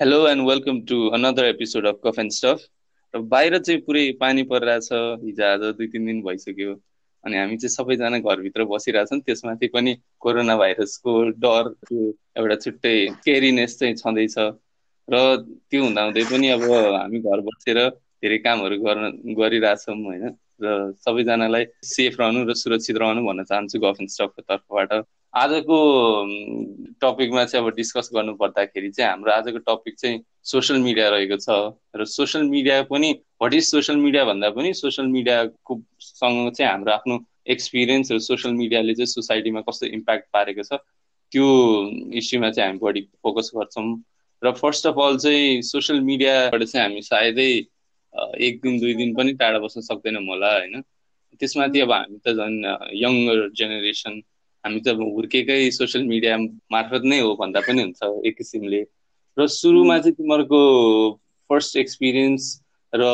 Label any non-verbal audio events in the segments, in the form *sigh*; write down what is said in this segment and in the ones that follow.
Hello and welcome to another episode of cuff and stuff र बाहिर चाहिँ पुरै पानी परिरहेछ। हिजो आज दुई तिन दिन भइसक्यो। अनि हामी चाहिँ सबैजना घरभित्र बसिरहेछौँ त्यसमाथि पनि कोरोना भाइरसको डर त्यो एउटा छुट्टै केरिनेस चाहिँ छँदैछ। र त्यो हुँदाहुँदै पनि अब हामी घर बसेर धेरै कामहरू गर्न गरिरहेछौँ होइन? र सबैजनालाई सेफ रहनु र सुरक्षित रहनु भन्न चाहन्छु गफ एन्ड स्टफको तर्फबाट। आजको टपिकमा चाहिँ अब डिस्कस गर्नु पर्दाखेरि चाहिँ हाम्रो आजको टपिक चाहिँ सोसियल मिडिया रहेको छ र सोसियल मिडिया पनि वाट इज सोसियल मिडिया भन्दा पनि सोसियल मिडियाको सँग चाहिँ हाम्रो आफ्नो एक्सपिरियन्स र सोसियल मिडियाले चाहिँ सोसाइटीमा कस्तो इम्प्याक्ट पारेको छ त्यो इस्युमा चाहिँ हामी बढी फोकस गर्छौँ। र फर्स्ट अफ अल चाहिँ सोसियल मिडियाबाट चाहिँ हामी सायदै एक दिन दुई दिन पनि टाढा बस्न सक्दैनौँ होला होइन। त्यसमाथि अब हामी त झन् यङ्गर जेनेरेसन हामी त हुर्केकै सोसियल मिडिया मार्फत नै हो भन्दा पनि हुन्छ एक किसिमले। र सुरुमा चाहिँ तिमीहरूको फर्स्ट एक्सपिरियन्स र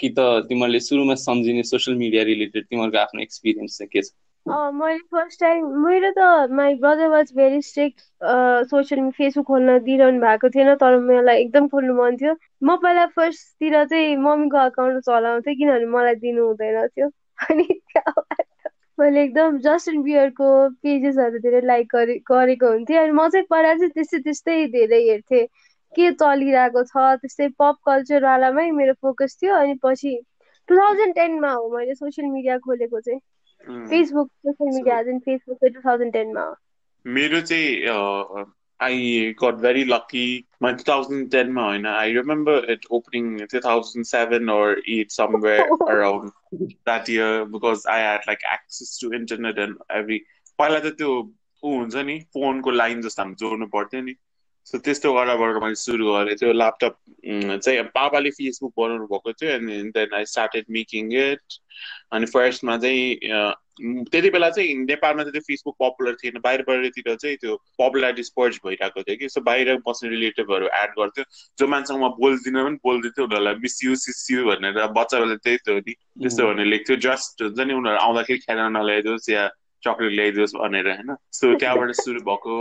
कि त तिमीहरूले सुरुमा सम्झिने सोसियल मिडिया रिलेटेड तिमीहरूको आफ्नो एक्सपिरियन्स चाहिँ के छ? मैले फर्स्ट टाइम मेरो त my brother was very strict social Facebook खोल्न दिइरहनु भएको थिएन तर मलाई एकदम खोल्नु मन थियो। म पहिला फर्स्टतिर चाहिँ मम्मीको अकाउन्ट चलाउँथेँ किनभने मलाई दिनु हुँदैन थियो। अनि मैले एकदम जस्टिन बियरको पेजेसहरूतिर लाइक गरे गरेको हुन्थेँ अनि म चाहिँ पहिला चाहिँ त्यस्तै त्यस्तै धेरै हेर्थेँ। के चलिरहेको छ त्यस्तै पप कल्चरवालामै मेरो फोकस थियो अनि पछि टु थाउजन्ड टेनमा हो मैले सोसियल मिडिया खोलेको चाहिँ। फेसबुक सोसियल मिडिया फेसबुक चाहिँ टु थाउजन्ड टेनमा हो। मेरो चाहिँ I got very lucky. My 2010 होइन I remember it opening 2007 or 8 somewhere *laughs* around that year because I had like access to internet and every पहिला त त्यो ऊ हुन्छ नि फोनको लाइन जस्तो हामी जोड्नु पर्थ्यो नि सो त्यस्तो गराबाट मैले सुरु गरेँ त्यो ल्यापटप चाहिँ पापाले फेसबुक बनाउनु भएको थियो अनि then I started making it अनि फर्स्टमा चाहिँ त्यति बेला चाहिँ नेपालमा चाहिँ त्यो फेसबुक पपुलर थिएन। बाहिर बाहिरतिर चाहिँ त्यो पपुलारिटी स्पर्च भइरहेको थियो कि। सो बाहिर बस्ने रिलेटिभहरू एड गर्थ्यो। जो मान्छेसँग म बोल्दिनँ पनि बोल्दैथ्यो उनीहरूलाई मिस यु सिस यु भनेर बच्चाहरूले त्यही थियो नि। त्यस्तो भनेर लेख्थ्यो। जस्ट हुन्छ नि उनीहरू आउँदाखेरि खाना नल्याइदियोस् या चक्लेट ल्याइदियोस् भनेर होइन। सो त्यहाँबाट सुरु भएको।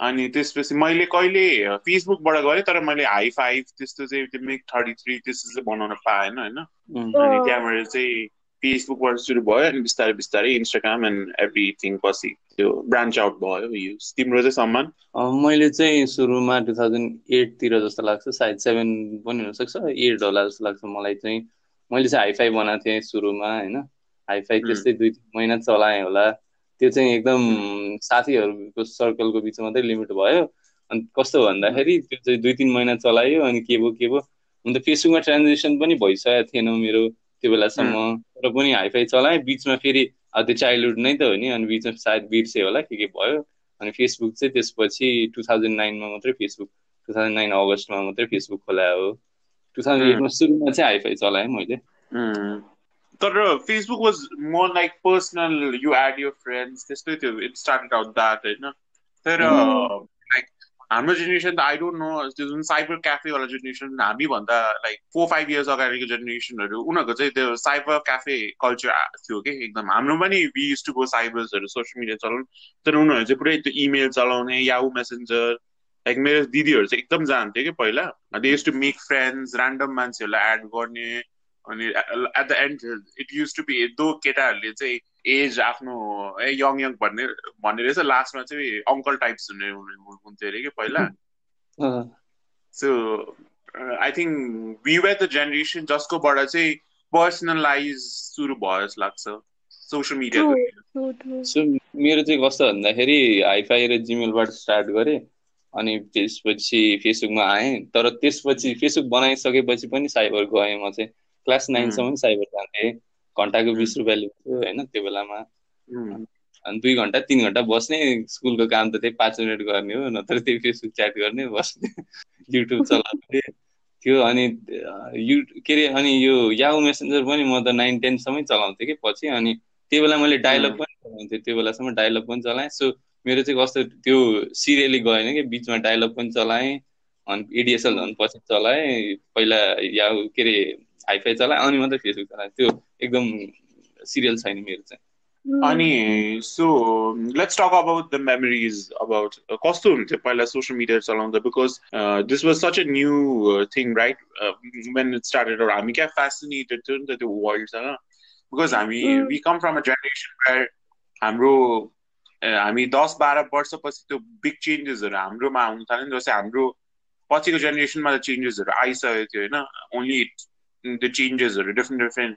अनि त्यसपछि मैले कहिले फेसबुकबाट गरेँ तर मैले हाई फाइभ त्यस्तो चाहिँ त्यो मिक थर्टी थ्री त्यस्तो चाहिँ बनाउन पाएन होइन। अनि त्यहाँबाट चाहिँ फेसबुकबाट सुरु भयो अनि बिस्तारै बिस्तारै इन्स्टाग्राम एन्ड एभ्रिथिङ पछि त्यो ब्रान्च आउट भयो युज तिम्रो चाहिँ सम्मान मैले चाहिँ सुरुमा टु थाउजन्ड एटतिर जस्तो लाग्छ. सायद सेभेन पनि हुनसक्छ. एट होला जस्तो लाग्छ मलाई चाहिँ। मैले चाहिँ हाइफाई बनाएको थिएँ सुरुमा होइन? हाइफाई त्यस्तै दुई तिन महिना चलाएँ होला। त्यो चाहिँ एकदम साथीहरूको सर्कलको बिचमा मात्रै लिमिट भयो। अनि कस्तो भन्दाखेरि त्यो चाहिँ दुई तिन महिना चलायो। अनि के भयो के भयो? अन्त फेसबुकमा ट्रान्जेक्सन पनि भइसकेको थिएन मेरो। त्यो बेलासम्म तर पनि हाइफाई चलाएँ। बिचमा फेरि त्यो चाइल्डहुड नै त हो नि अनि बिचमा सायद बिर्से होला के के भयो। अनि फेसबुक चाहिँ त्यसपछि टु थाउजन्ड नाइनमा मात्रै फेसबुक टु थाउजन्ड नाइन अगस्तमा मात्रै फेसबुक खोलायो हो। टु थाउजन्ड एटमा सुरुमा चाहिँ हाइफाई चलाएँ मैले। तर Facebook was more like personal you add your friends त्यस्तै थियो इट स्टार्टेड आउट द्याट होइन। तर हाम्रो जेनेरेसन त आई डोन्ट नो त्यो जुन साइबर क्याफेवाला जेनेरेसन हामीभन्दा लाइक फोर फाइभ इयर्स अगाडिको जेनेरेसनहरू उनीहरूको चाहिँ त्यो साइबर क्याफे कल्चर थियो कि? एकदम हाम्रो पनि वी युज टु गो साइबर्सहरू सोसियल मिडिया चलाउनु। तर उनीहरू चाहिँ पुरै त्यो इमेल चलाउने याहु मेसेन्जर लाइक मेरो दिदीहरू चाहिँ एकदम जान्थ्यो कि पहिला। They use to make friends random मान्छेहरूलाई एड गर्ने। अनि at the end it use to be though केटाहरूले चाहिँ एज आफ्नो ए यङ यङ भन्ने भन्ने रहेछ लास्टमा चाहिँ अङ्कल टाइप्स हुने हुन्थ्यो अरे कि पहिला। So I think we were the generation जसकोबाट चाहिँ पर्सनलाइज सुरु भयो जस्तो लाग्छ। सोसियल मिडिया सो मेरो चाहिँ कस्तो भन्दाखेरि हाइफाई र जिमेलबाट स्टार्ट गरेँ अनि त्यसपछि फेसबुकमा आएँ तर त्यसपछि फेसबुक बनाइसकेपछि पनि साइबर गएँ म चाहिँ। क्लास नाइनसम्म साइबर जान्थेँ। घन्टाको बिस रुपियाँ लिन्थ्यो होइन त्यो बेलामा। अनि दुई घन्टा तिन घन्टा बस्ने स्कुलको काम त त्यही पाँच मिनट गर्ने हो नत्र त्यही फेसबुक च्याट गर्ने बस्ने युट्युब चलाउने। थियो अनि यु के अरे अनि यो याहु मेसेन्जर पनि म त नाइन टेनसम्मै चलाउँथेँ कि पछि। अनि त्यो बेला मैले डायलग पनि चलाउँथेँ त्यो बेलासम्म डायलग पनि चलाएँ। सो मेरो चाहिँ कस्तो त्यो सिरियली गएन कि बिचमा डायलग पनि चलाएँ अनि एडिएसएल झन् पछि चलाएँ। पहिला याहु के अरे हाइफाई चलाएँ अनि मात्रै फेसबुक चलाएँ त्यो एकदम सिरियल छैन मेरो चाहिँ। अनि so let's talk about the memories about कस्तो हुन्थ्यो पहिला सोसियल मिडिया चलाउँदा? Because this was such a new thing right when it started हामी क्या फेसिनेटेड थियो नि त त्यो वर्ल्डसँग बिकज हामी we come from a generation हाम्रो हामी दस बाह्र वर्षपछि त्यो बिग चेन्जेसहरू हाम्रोमा आउनु थाल्यो नि जस्तै हाम्रो पछिको जेनेरेसनमा त चेन्जेसहरू आइसकेको थियो होइन? ओन्ली त्यो चेन्जेसहरू डिफ्रेन्ट डिफ्रेन्ट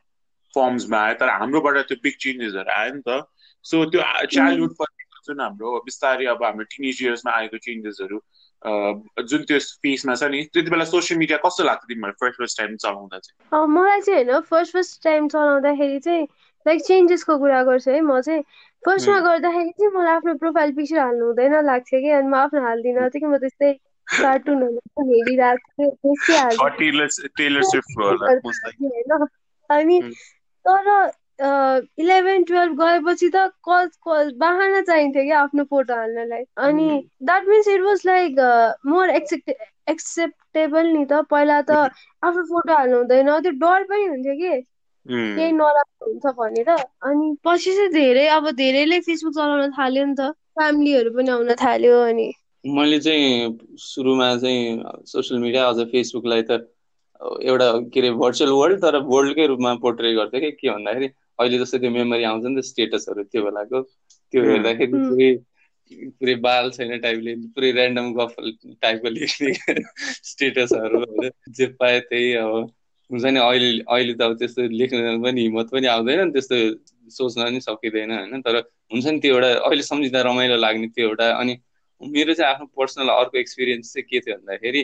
फर्म्समा आयो तर हाम्रोबाट त्यो बिग चेन्जेसहरू आयो नि त सो त्यो चाइल्डहुड पछि जुन हाम्रो बिस्तारै अब हाम्रो टिनेज इयर्समा आएको चेन्जेसहरू जुन त्यो फेसमा छ नि त्यति बेला सोसियल मिडिया कस्तो लाग्थ्यो तिमीहरू फर्स्ट फर्स्ट टाइम चलाउँदा चाहिँ? मलाई चाहिँ होइन फर्स्ट फर्स्ट टाइम चलाउँदाखेरि चाहिँ लाइक चेन्जेसको कुरा गर्छु है म चाहिँ फर्स्टमा गर्दाखेरि चाहिँ मलाई आफ्नो प्रोफाइल पिक्चर हाल्नु हुँदैन लाग्थ्यो कि अनि म आफ्नो हाल्दिनँ थियो कि म त्यस्तै कार्टुनहरू हेरिरहेको थिएँ अनि तर इलेभेन टुवेल्भ गएपछि त कल कल बाहना चाहिन्थ्यो क्या आफ्नो फोटो हाल्नलाई। अनि that means it was like more accept acceptable नि त। पहिला त आफ्नो फोटो हाल्नु हुँदैन। त्यो डर पनि हुन्थ्यो कि। केही नराम्रो हुन्छ भनेर। अनि पछि चाहिँ धेरै अब धेरैले फेसबुक चलाउन थाल्यो नि त। फ्यामिलीहरू पनि आउन थाल्यो अनि। मैले चाहिँ सुरुमा चाहिँ सोसियल मिडिया अझ फेसबुकलाई त एउटा के अरे भर्चुअल वर्ल्ड तर वर्ल्डकै रूपमा पोर्ट्रे गर्थ्यो कि के भन्दाखेरि अहिले जस्तै त्यो मेमोरी आउँछ नि त स्टेटसहरू त्यो बेलाको त्यो हेर्दाखेरि पुरै पुरै बाल छैन टाइपले पुरै ऱ्यान्डम गफ टाइपको लेख्ने स्टेटसहरू जे पाए त्यही अब हुन्छ नि अहिले अहिले त अब त्यस्तो लेख्न पनि हिम्मत पनि आउँदैन त्यस्तो सोच्न पनि सकिँदैन होइन। तर हुन्छ नि त्यो एउटा अहिले सम्झिँदा रमाइलो लाग्ने त्यो एउटा अनि मेरो चाहिँ आफ्नो पर्सनल अर्को एक्सपिरियन्स चाहिँ के थियो भन्दाखेरि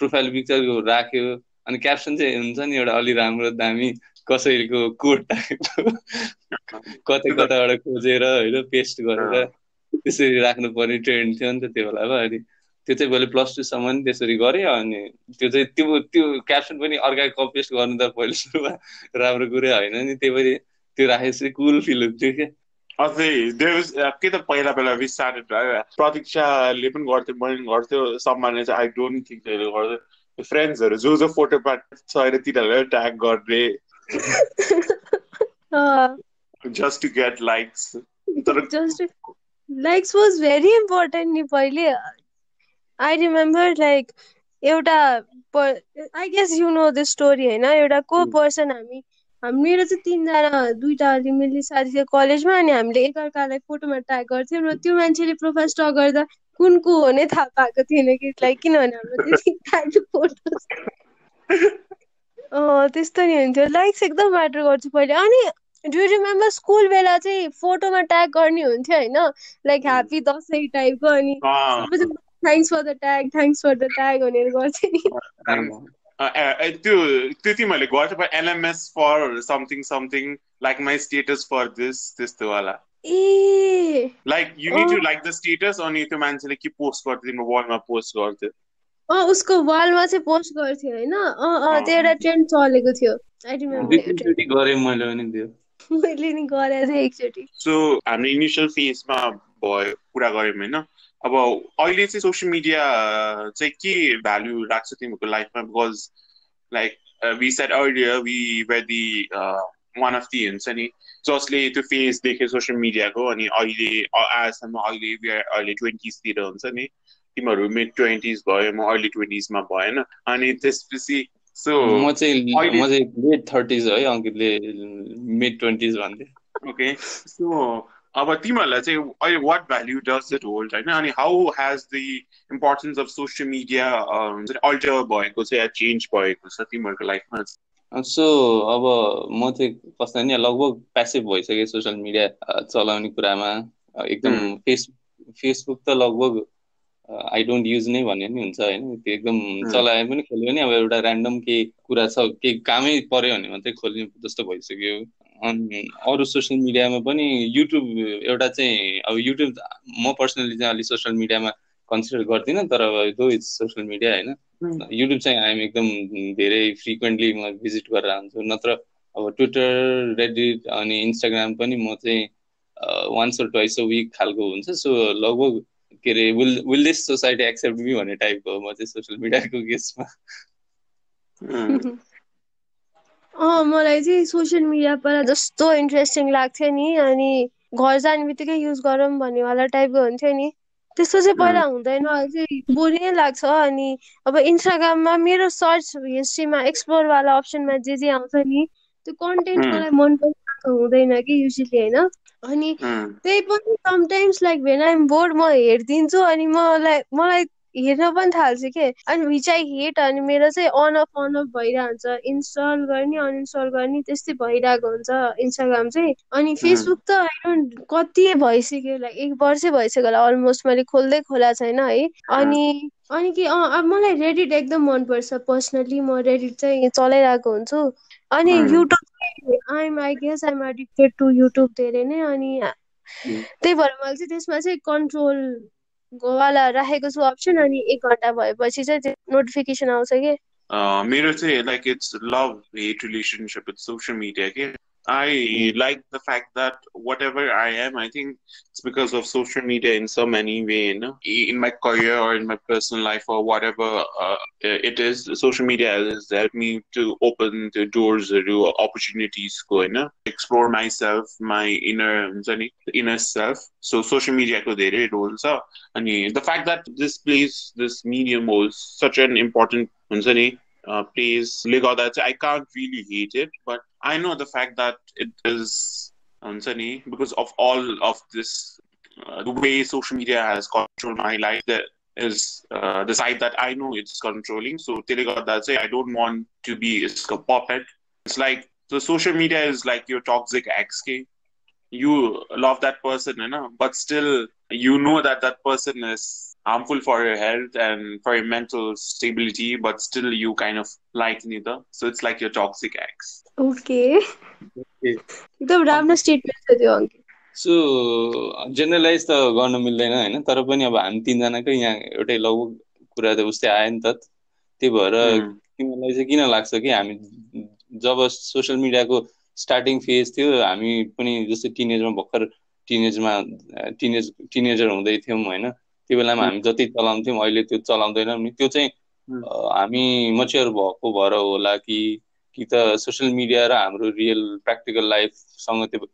प्रोफाइल पिक्चर राख्यो अनि क्याप्सन चाहिँ हुन्छ नि एउटा अलि राम्रो दामी कसैको कोट टाइपको। कतै कताबाट खोजेर होइन पेस्ट गरेर त्यसरी राख्नु पर्ने ट्रेन्ड थियो नि त त्यो बेलामा। अनि त्यो चाहिँ मैले प्लस टूसम्म नि त्यसरी गरेँ अनि त्यो चाहिँ त्यो त्यो क्याप्सन पनि अर्काको कपेस्ट गर्नु त पहिले सुरुमा राम्रो कुरै होइन नि। त्यही पनि त्यो राखेपछि कुल फिल हुन्थ्यो क्या। अझै के त पहिला पहिला स्टार्टेड प्रतीक्षाले पनि गर्थ्यो मैले पनि गर्थ्यो सम्मानले चाहिँ आई डोन्ट थिङ्क त्यसले गर्थ्यो। फ्रेन्ड्सहरू जो जो फोटो पार्ट छ अरे तिनीहरूलाई ट्याग गर्ने। जस्ट टु गेट लाइक्स तर लाइक्स वाज भेरी इम्पोर्टेन्ट नि पहिले। आई रिमेम्बर लाइक एउटा I guess you know the story होइन? एउटा को पर्सन हामी मेरो चाहिँ तिनजना दुइटा मिल्ने साथी थियो कलेजमा अनि हामीले एकअर्कालाई फोटोमा ट्याग गर्थ्यौँ र त्यो मान्छेले प्रोफाइल स्टक गर्दा कुन को हो नै थाहा पाएको थिएन कि लाइक किनभने हाम्रो त्यति फोटो *laughs* त्यस्तो नि हुन्थ्यो। लाइक्स एकदम म्याटर गर्छु पहिले। अनि डु रिमेम्बर स्कुल बेला चाहिँ फोटोमा ट्याग गर्ने हुन्थ्यो होइन? लाइक ह्याप्पी दसैँ टाइपको अनि thanks for the tag thanks for the tag भनेर गर्छ नि। त्यो त्यो तिमीहरूले गर्छ LMS for something something like my status for this त्यस्तो वाला। ए। Like you need to like the status अनि त्यो मान्छेले के पोस्ट गर्थ्यो तिम्रो वालमा पोस्ट गर्थ्यो अँ उसको वालमा चाहिँ पोस्ट गर्थ्यो होइन? अँ अँ त्यो एउटा ट्रेन्ड चलेको थियो। आई रिमेम्बर गरेँ मैले पनि त्यो। *laughs* मैले नि गरेको थिएँ एकचोटि। सो हाम्रो इनिसियल फेजमा भयो कुरा गऱ्यौँ होइन? अब अहिले चाहिँ सोसियल मिडिया चाहिँ के भ्याल्यु राख्छ तिमीहरूको लाइफमा? Because like we set earlier we were the one of the हुन्छ नि जसले त्यो फेस देख्यो सोसियल मिडियाको अनि अहिले आजसम्म अहिले अहिले ट्वेन्टिजतिर हुन्छ नि। तिमीहरू मिड ट्वेन्टिज भयो म अर्ली ट्वेन्टिजमा भएन। अनि त्यसपछि सो म चाहिँ म चाहिँ लेट थर्टिज है अङ्कितले मिड ट्वेन्टिज भन्थे ओके सो अब तिमीहरूलाई चाहिँ अहिले what value does it hold होइन? अनि how has the importance of social media alter भएको छ या चेन्ज भएको छ तिमीहरूको लाइफमा सो अब म चाहिँ कस्तो नि लगभग प्यासिभ भइसकेँ सोसियल मिडिया चलाउने कुरामा। एकदम फेस फेसबुक त लगभग आई डोन्ट युज नै भन्ने नि हुन्छ होइन? त्यो एकदम चलाए पनि खोल्यो भने अब एउटा ऱ्यान्डम केही कुरा छ केही कामै पऱ्यो भने मात्रै खोल्ने जस्तो भइसक्यो। अनि अरू सोसियल मिडियामा पनि युट्युब एउटा चाहिँ अब युट्युब म पर्सनली चाहिँ अलिक सोसियल मिडियामा कन्सिडर गर्दिनँ तर अब दो इज सोसियल मिडिया होइन। युट्युब चाहिँ आइएम एकदम धेरै फ्रिक्वेन्टली म भिजिट गरेर आउँछु नत्र अब ट्विटर रेडिट अनि इन्स्टाग्राम पनि म चाहिँ once or twice a week खालको हुन्छ। सो लगभग के अरे will will this society accept me भन्ने टाइपको म चाहिँ सोसियल मिडियाको केसमा। अँ मलाई चाहिँ सोसियल मिडिया पहिला जस्तो इन्ट्रेस्टिङ लाग्थ्यो नि अनि घर जाने बित्तिकै युज गरौँ भन्नेवाला टाइपको हुन्थ्यो नि। त्यस्तो चाहिँ पहिला हुँदैन अहिले चाहिँ बोरी नै लाग्छ अनि अब इन्स्टाग्राममा मेरो सर्च हिस्ट्रीमा एक्सप्लोरवाला अप्सनमा जे जे आउँछ नि त्यो कन्टेन्ट मलाई मन परिरहेको हुँदैन कि युजली होइन? अनि त्यही पनि sometimes like when I'm bored म हेरिदिन्छु अनि मलाई मलाई हेर्न पनि थाल्छु के? अनि विच आई हेट अनि मेरो चाहिँ अन अफ अन अफ भइरहन्छ। इन्स्टल गर्ने अनइन्स्टल गर्ने त्यस्तै भइरहेको हुन्छ इन्स्टाग्राम चाहिँ। अनि फेसबुक त कति भइसक्यो लाइक एक वर्षै भइसक्यो होला अलमोस्ट मैले खोल्दै खोला छैन है। अनि अनि के अँ अब मलाई रेडिट एकदम मनपर्छ पर्सनली म रेडिट चाहिँ चलाइरहेको हुन्छु। अनि YouTube I'm I guess I'm addicted to YouTube धेरै नै अनि त्यही भएर मैले चाहिँ त्यसमा चाहिँ कन्ट्रोल वाला राखेको छु अप्सन अनि एक घन्टा भएपछि चाहिँ नोटिफिकेसन आउँछ कि? मेरो चाहिँ like it's love hate relationship with social media के? I like the fact that whatever I am, I think it's because of social media in so many way. You know, in my career or in my personal life or whatever uh, it is, social media has helped me to open the doors to opportunities. Go, you know, explore myself, my inner, inner self. So social media ko धेरै role छ अनि the fact that this plays this medium holds such an important हुन्छ नि uh, plays I can't really hate it, but I know the fact that it is unsunny because of all of this, uh, the way social media has controlled my life. That is uh, the side that I know it's controlling. So say I don't want to be a puppet. It's like the social media is like your toxic ex. You love that person, you know, but still you know that that person is harmful for your health and for your mental stability, but still you kind of like neither. So it's like your toxic ex. Okay एकदम राम्रो statement छ त्यो अङ्कित। So generalise त गर्न मिल्दैन होइन? तर पनि अब हामी तिनजनाकै यहाँ एउटै लघु कुरा त उस्तै आयो नि त। त्यही भएर तिमीलाई चाहिँ किन लाग्छ कि हामी जब सोसियल मिडियाको स्टार्टिङ फेज थियो हामी पनि जस्तै टिनेजमा भर्खर टिनेजमा टिनेज टिनेजर हुँदै थियौँ होइन? त्यो बेलामा हामी जति चलाउँथ्यौँ अहिले त्यो चलाउँदैनौँ नि। त्यो चाहिँ हामी मच्योर भएको भएर होला कि कि त सोसियल मिडिया र हाम्रो रियल प्र्याक्टिकल लाइफसँग त्यो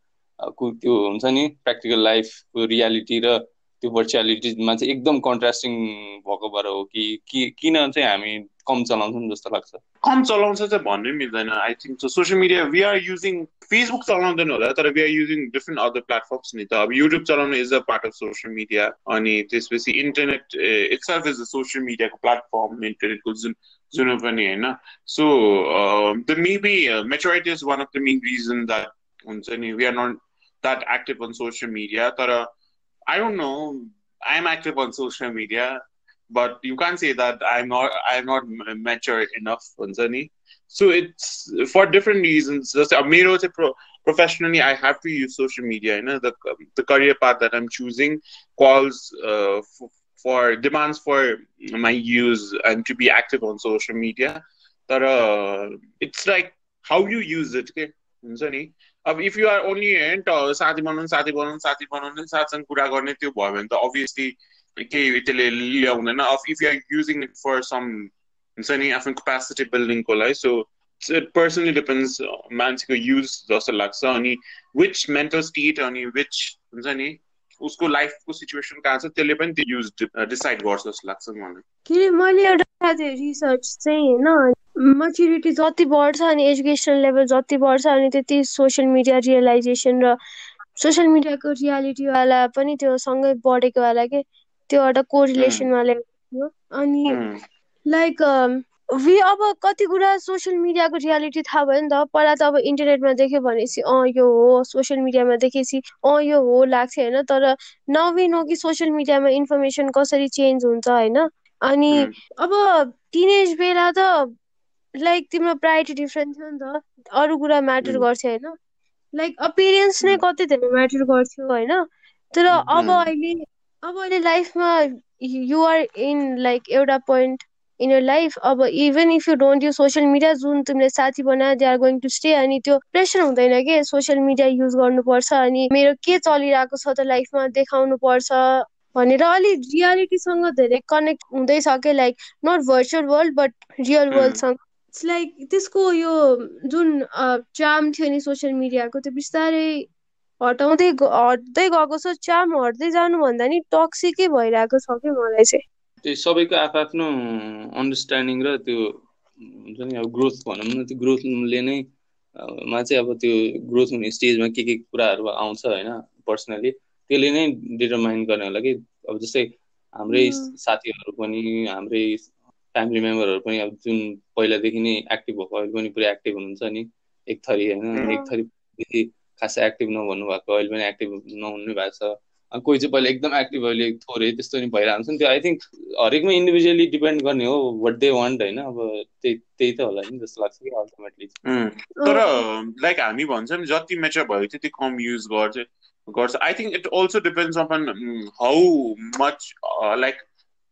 त्यो हुन्छ नि प्र्याक्टिकल लाइफको रियालिटी र त्यो भर्चुअलिटीमा चाहिँ एकदम कन्ट्रास्टिङ भएको भएर हो कि किन चाहिँ हामी कम चलाउँछौँ जस्तो लाग्छ? कम चलाउँछ चाहिँ भन्नै मिल्दैन। I think social media we are using Facebook चलाउँदैन होला तर we are using different other platforms नि त। अब युट्युब चलाउनु is a part of social media अनि त्यसपछि internet itself is a social मिडियाको प्लेटफर्म इन्टरनेटको जुन जुन पनि होइन। So the maybe maturity is one of the main reason that हुन्छ नि we are not that active on social media तर I don't know. I'm active on social media, but you can't say that I'm not. I'm not mature enough, Anzani. So it's for different reasons. Just Amiro pro, professionally, I have to use social media. You know, the the career path that I'm choosing calls uh, for, for demands for my use and to be active on social media. But uh, it's like how you use it. Okay? अब if you are only हेन्ट साथी बनाउनु साथी बनाउनु साथी बनाउनु साथसँग कुरा गर्ने त्यो भयो भने त अभियसली केही त्यसले ल्याउँदैन। अब if you are using it for some हुन्छ नि आफ्नो क्यापासिटी बिल्डिङको लागि सो पर्सनली डिपेन्ड्स मान्छेको युज जस्तो लाग्छ। अनि विच मेन्टल स्टेट अनि विच हुन्छ नि उसको लाइफको सिचुएसन कहाँ छ त्यसले पनि त्यो युज डिसाइड गर्छ जस्तो लाग्छ मलाई। मैले एउटा रिसर्च चाहिँ होइन मच्युरिटी जति बढ्छ अनि एजुकेसन लेभल जति बढ्छ अनि त्यति सोसियल मिडिया रियलाइजेसन र सोसियल मिडियाको रियालिटीवाला पनि त्यो सँगै बढेको वाला के? त्यो एउटा कोरिलेसनवाला थियो। अनि लाइक वी अब कति कुरा सोसियल मिडियाको रियालिटी थाहा भयो नि त। पहिला त अब इन्टरनेटमा देख्यो भनेपछि अँ यो हो सोसियल मिडियामा देखेपछि अँ यो हो लाग्थ्यो होइन। तर नवी नो कि सोसियल मिडियामा इन्फर्मेसन कसरी चेन्ज हुन्छ होइन। अनि अब टिनेज बेला त लाइक तिम्रो प्रायोरिटी डिफ्रेन्ट थियो नि त अरू कुरा म्याटर गर्थ्यो होइन? लाइक अपिरियन्स नै कति धेरै म्याटर गर्थ्यो होइन? तर अब अहिले अब अहिले लाइफमा युआर इन लाइक एउटा पोइन्ट इन यर लाइफ अब even if you don't use social media जुन तिमीले साथी बनायो they are going to stay अनि त्यो प्रेसर हुँदैन कि? सोसियल मिडिया युज गर्नुपर्छ। अनि मेरो के चलिरहेको छ त लाइफमा देखाउनु पर्छ भनेर अलिक रियालिटीसँग धेरै कनेक्ट हुँदैछ कि? Like not virtual world but real वर्ल्डसँग it's like त्यसको यो जुन चाम थियो नि सोसियल मिडियाको त्यो बिस्तारै हटाउँदै हट्दै गएको छ। चाम हट्दै जानु भन्दा नि टक्सिकै भइरहेको छ कि मलाई चाहिँ। त्यो सबैको आफ्नो अन्डरस्ट्यान्डिङ र त्यो हुन्छ नि अब ग्रोथ भनौँ न त्यो ग्रोथले नै मा चाहिँ अब त्यो ग्रोथ हुने स्टेजमा के के कुराहरू आउँछ होइन पर्सनली त्यसले नै डिटरमाइन गर्ने होला कि अब जस्तै हाम्रै साथीहरू पनि हाम्रै फ्यामिली मेम्बरहरू पनि अब जुन पहिलादेखि नै एक्टिभ भएको अहिले पनि पुरै एक्टिभ हुनुहुन्छ नि? एक थरी होइन? एक थरी खासै एक्टिभ नभन्नु भएको अहिले पनि एक्टिभ नहुनु भएको छ। कोही चाहिँ पहिला एकदम एक्टिभ अहिले थोरै त्यस्तो नि भइरहेको हुन्छ नि त्यो। आई थिङ्क हरेकमा इन्डिभिजुअली डिपेन्ड गर्ने हो वाट दे वान्ट होइन? अब त्यही त्यही त होला नि जस्तो लाग्छ कि अल्टिमेटली तर लाइक हामी भन्छौँ जति मेचर भयो त्यति कम युज गर्छ गर्छ। I think it also depends upon how much like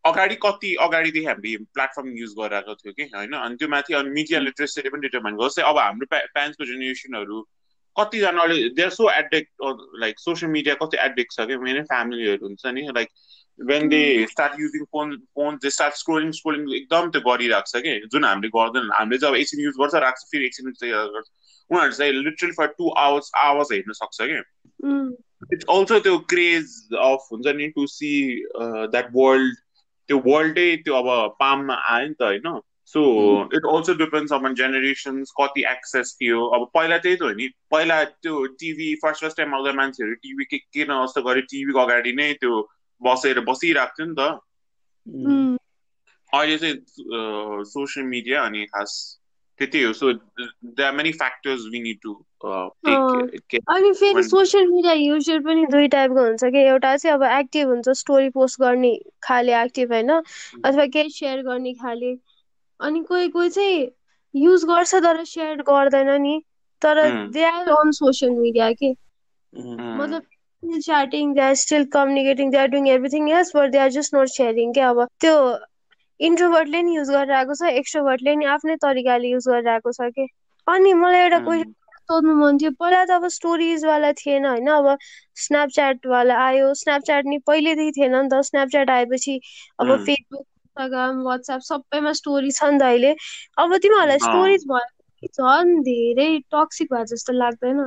अगाडि कति अगाडिदेखि हामीले प्लेटफर्म युज गरिरहेको थियो कि होइन? अनि त्यो माथि अनि मिडिया लिट्रेसीले पनि डिटर्माइन गर्छ। अब हाम्रो प्यारेन्ट्सको जेनेरेसनहरू कतिजनाले they are so addict like social media कति एडिक्ट छ कि? मेरो फ्यामिलीहरू हुन्छ नि like when they start using phone phone they start scrolling scrolling एकदम त्यो गरिरहेको छ कि? जुन हामीले गर्दैन। हामीले चाहिँ अब एकछिन युज गर्छ राख्छ फेरि एकछिन गर्छ। उनीहरू चाहिँ literally for two hours hours हेर्न सक्छ कि? इट्स अल्सो त्यो क्रेज अफ हुन्छ नि टु सी द्याट वर्ल्ड त्यो वर्ल्डै त्यो अब पाममा आयो नि त होइन? So it also depends upon generations कति एक्सेस थियो। अब पहिला त्यही त हो नि। पहिला त्यो टिभी फर्स्ट फर्स्ट टाइम आउँदा मान्छेहरू टिभी के के न जस्तो गरे टिभीको अगाडि नै त्यो बसेर बसिरहेको थियो नि त। अहिले चाहिँ सोसियल मिडिया अनि खास त्यति हो so they are many factors we need to अनि फेरि सोसियल मिडिया युजर पनि दुई टाइपको हुन्छ कि एउटा चाहिँ अब एक्टिभ हुन्छ स्टोरी पोस्ट गर्ने खाले एक्टिभ होइन अथवा केही सेयर गर्ने खाले। अनि कोही कोही चाहिँ युज गर्छ तर सेयर गर्दैन नि तर they are on social media के मतलब chatting, they are still communicating, they are doing everything else, but they are just not sharing के अब त्यो इन्ट्रोभर्टले नि युज गरिरहेको छ एक्सट्रोभर्टले नि आफ्नै तरिकाले युज गरिरहेको छ कि? अनि मलाई एउटा क्वेसन सोध्नु मन थियो पहिला त अब स्टोरिजवाला थिएन होइन अब स्न्यापच्याटवाला आयो स्न्यापच्याट नि पहिल्यैदेखि थिएन नि त स्न्यापच्याट आएपछि अब फेसबुक इन्स्टाग्राम वाट्सएप सबैमा स्टोरी छ नि त अहिले। अब तिमीहरूलाई स्टोरिज भयो झन् धेरै टक्सिक भयो जस्तो लाग्दैन।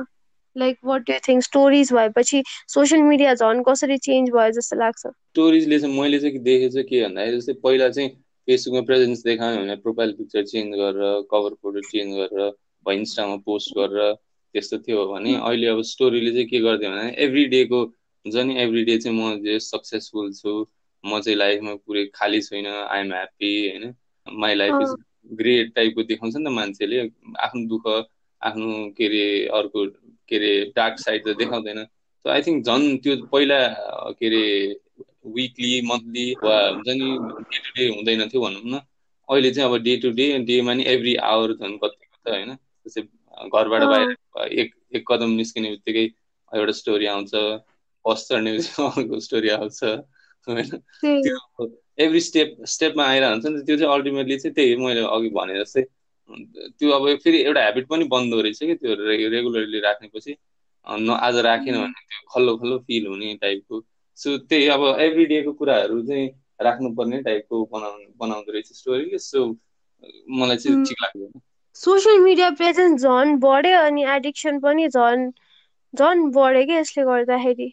Like what you think stories भएपछि सोसियल मिडिया झन् कसरी चेन्ज भयो जस्तो लाग्छ? स्टोरिजले चाहिँ मैले चाहिँ देखेँ चाहिँ के भन्दाखेरि जस्तै पहिला चाहिँ फेसबुकमा प्रेजेन्स देखायो भने प्रोफाइल पिक्चर चेन्ज गरेर कभर फोटो चेन्ज गरेर इन्स्टामा पोस्ट गरेर त्यस्तो थियो भने अहिले अब स्टोरीले चाहिँ के गरिदियो भने एभ्री डेको हुन्छ नि एभ्री डे चाहिँ म जे सक्सेसफुल छु म चाहिँ लाइफमा पुरै खाली छुइनँ आइएम ह्याप्पी होइन? माई लाइफ इज ग्रेट टाइपको देखाउँछ नि त मान्छेले आफ्नो दुःख आफ्नो के अरे अर्को के अरे डार्क साइड त देखाउँदैन। सो आई थिङ्क झन् त्यो पहिला के अरे विकली मन्थली वा हुन्छ नि डे टु डे हुँदैन थियो भनौँ न। अहिले चाहिँ अब डे टु डे डेमा नि एभ्री आवर झन् कतिको त होइन। जस्तै घरबाट बाहिर एक एक कदम निस्किने बित्तिकै एउटा स्टोरी आउँछ बस चढ्ने बित्तिकै स्टोरी आउँछ होइन। त्यो एभ्री स्टेप स्टेपमा आइरहेको हुन्छ नि त्यो चाहिँ अल्टिमेटली चाहिँ त्यही मैले अघि भने जस्तै। त्यो अब फेरि एउटा हेबिट पनि बन्दो रहेछ कि त्यो रेगुलरली राख्नेपछि। न आज राखेन भने त्यो खल्लो खल्लो फिल हुने टाइपको सो त्यही अब एभ्री डेको कुराहरू चाहिँ राख्नुपर्ने टाइपको बनाउ बनाउँदो रहेछ स्टोरीले सो मलाई चाहिँ ठिक लाग्दैन। सोसियल मिडिया प्रेजेन्स झन् बढ्यो अनि एडिक्सन पनि झन् झन् बढ्यो कि यसले गर्दाखेरि।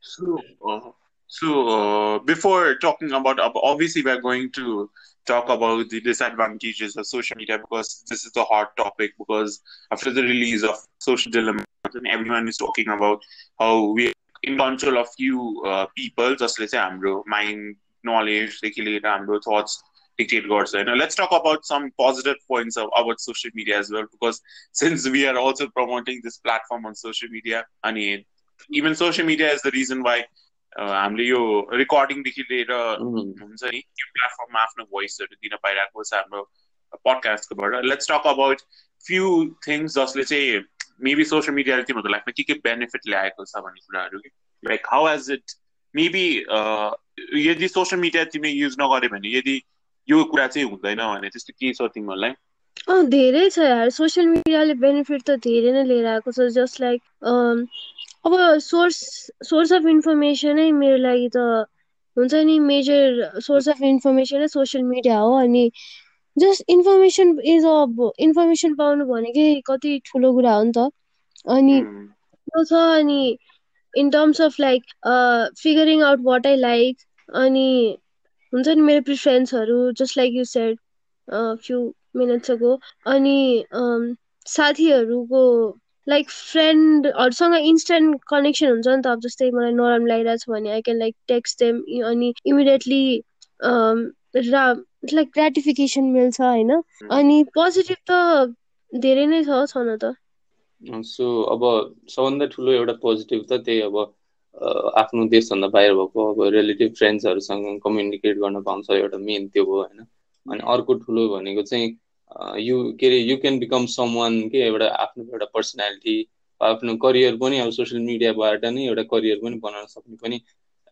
So, uh, so uh, before talking about, uh, obviously, we're going to talk about the disadvantages of social media because this is the hot topic. Because after the release of Social Dilemma, everyone is talking about how we in control of few uh, people. Just let's say Amro, mind, knowledge, regulate Amro thoughts. Dictate God's way. Now let's talk about some positive points of, about social media as well, because *laughs* since we are also promoting this platform on social media, and even social media is the reason why हामीले यो रेकर्डिङदेखि लिएर हुन्छ नि यो प्लेटफर्ममा आफ्नो भोइसहरू दिन पाइरहेको छ हाम्रो पडकास्टकोबाट let's talk about few things जसले चाहिँ मेबी सोसियल मिडियाले तिमीहरूको लाइफमा के के बेनिफिट ल्याएको छ भन्ने कुराहरू। कि like how has it maybe यदि सोसियल मिडिया तिमीले युज नगऱ्यो भने यदि यो कुरा चाहिँ हुँदैन भने त्यस्तो के छ तिमीहरूलाई? अँ धेरै छ यार। सोसियल मिडियाले बेनिफिट त धेरै नै लिएर आएको छ जस्ट लाइक अब सोर्स सोर्स अफ इन्फर्मेसनै मेरो लागि त हुन्छ नि मेजर सोर्स अफ इन्फर्मेसनै सोसियल मिडिया हो अनि जस्ट इन्फर्मेसन इज अब इन्फर्मेसन पाउनु भनेकै कति ठुलो कुरा हो नि त अनि. त्यो छ अनि in terms of like figuring out what I like अनि हुन्छ नि मेरो प्रिफरेन्सहरू just like you said few minutes ago अनि साथीहरूको लाइक फ्रेन्डहरूसँग इन्स्टेन्ट कनेक्सन हुन्छ नि त अब जस्तै मलाई नराम्रो लागिरहेको छ भने I can like text them अनि इमिडिएटली रा लाइक ग्रेटिफिकेसन मिल्छ होइन? अनि पोजिटिभ त धेरै नै छ छन त। सो अब सबभन्दा ठुलो एउटा पोजिटिभ त त्यही अब आफ्नो देशभन्दा बाहिर भएको अब रिलेटिभ फ्रेन्ड्सहरूसँग कम्युनिकेट गर्न पाउँछ एउटा मेन त्यो हो होइन? अनि अर्को ठुलो भनेको चाहिँ यु के अरे you can become someone के एउटा आफ्नो एउटा पर्सनालिटी आफ्नो करियर पनि अब सोसियल मिडियाबाट नै एउटा करियर पनि बनाउन सक्ने पनि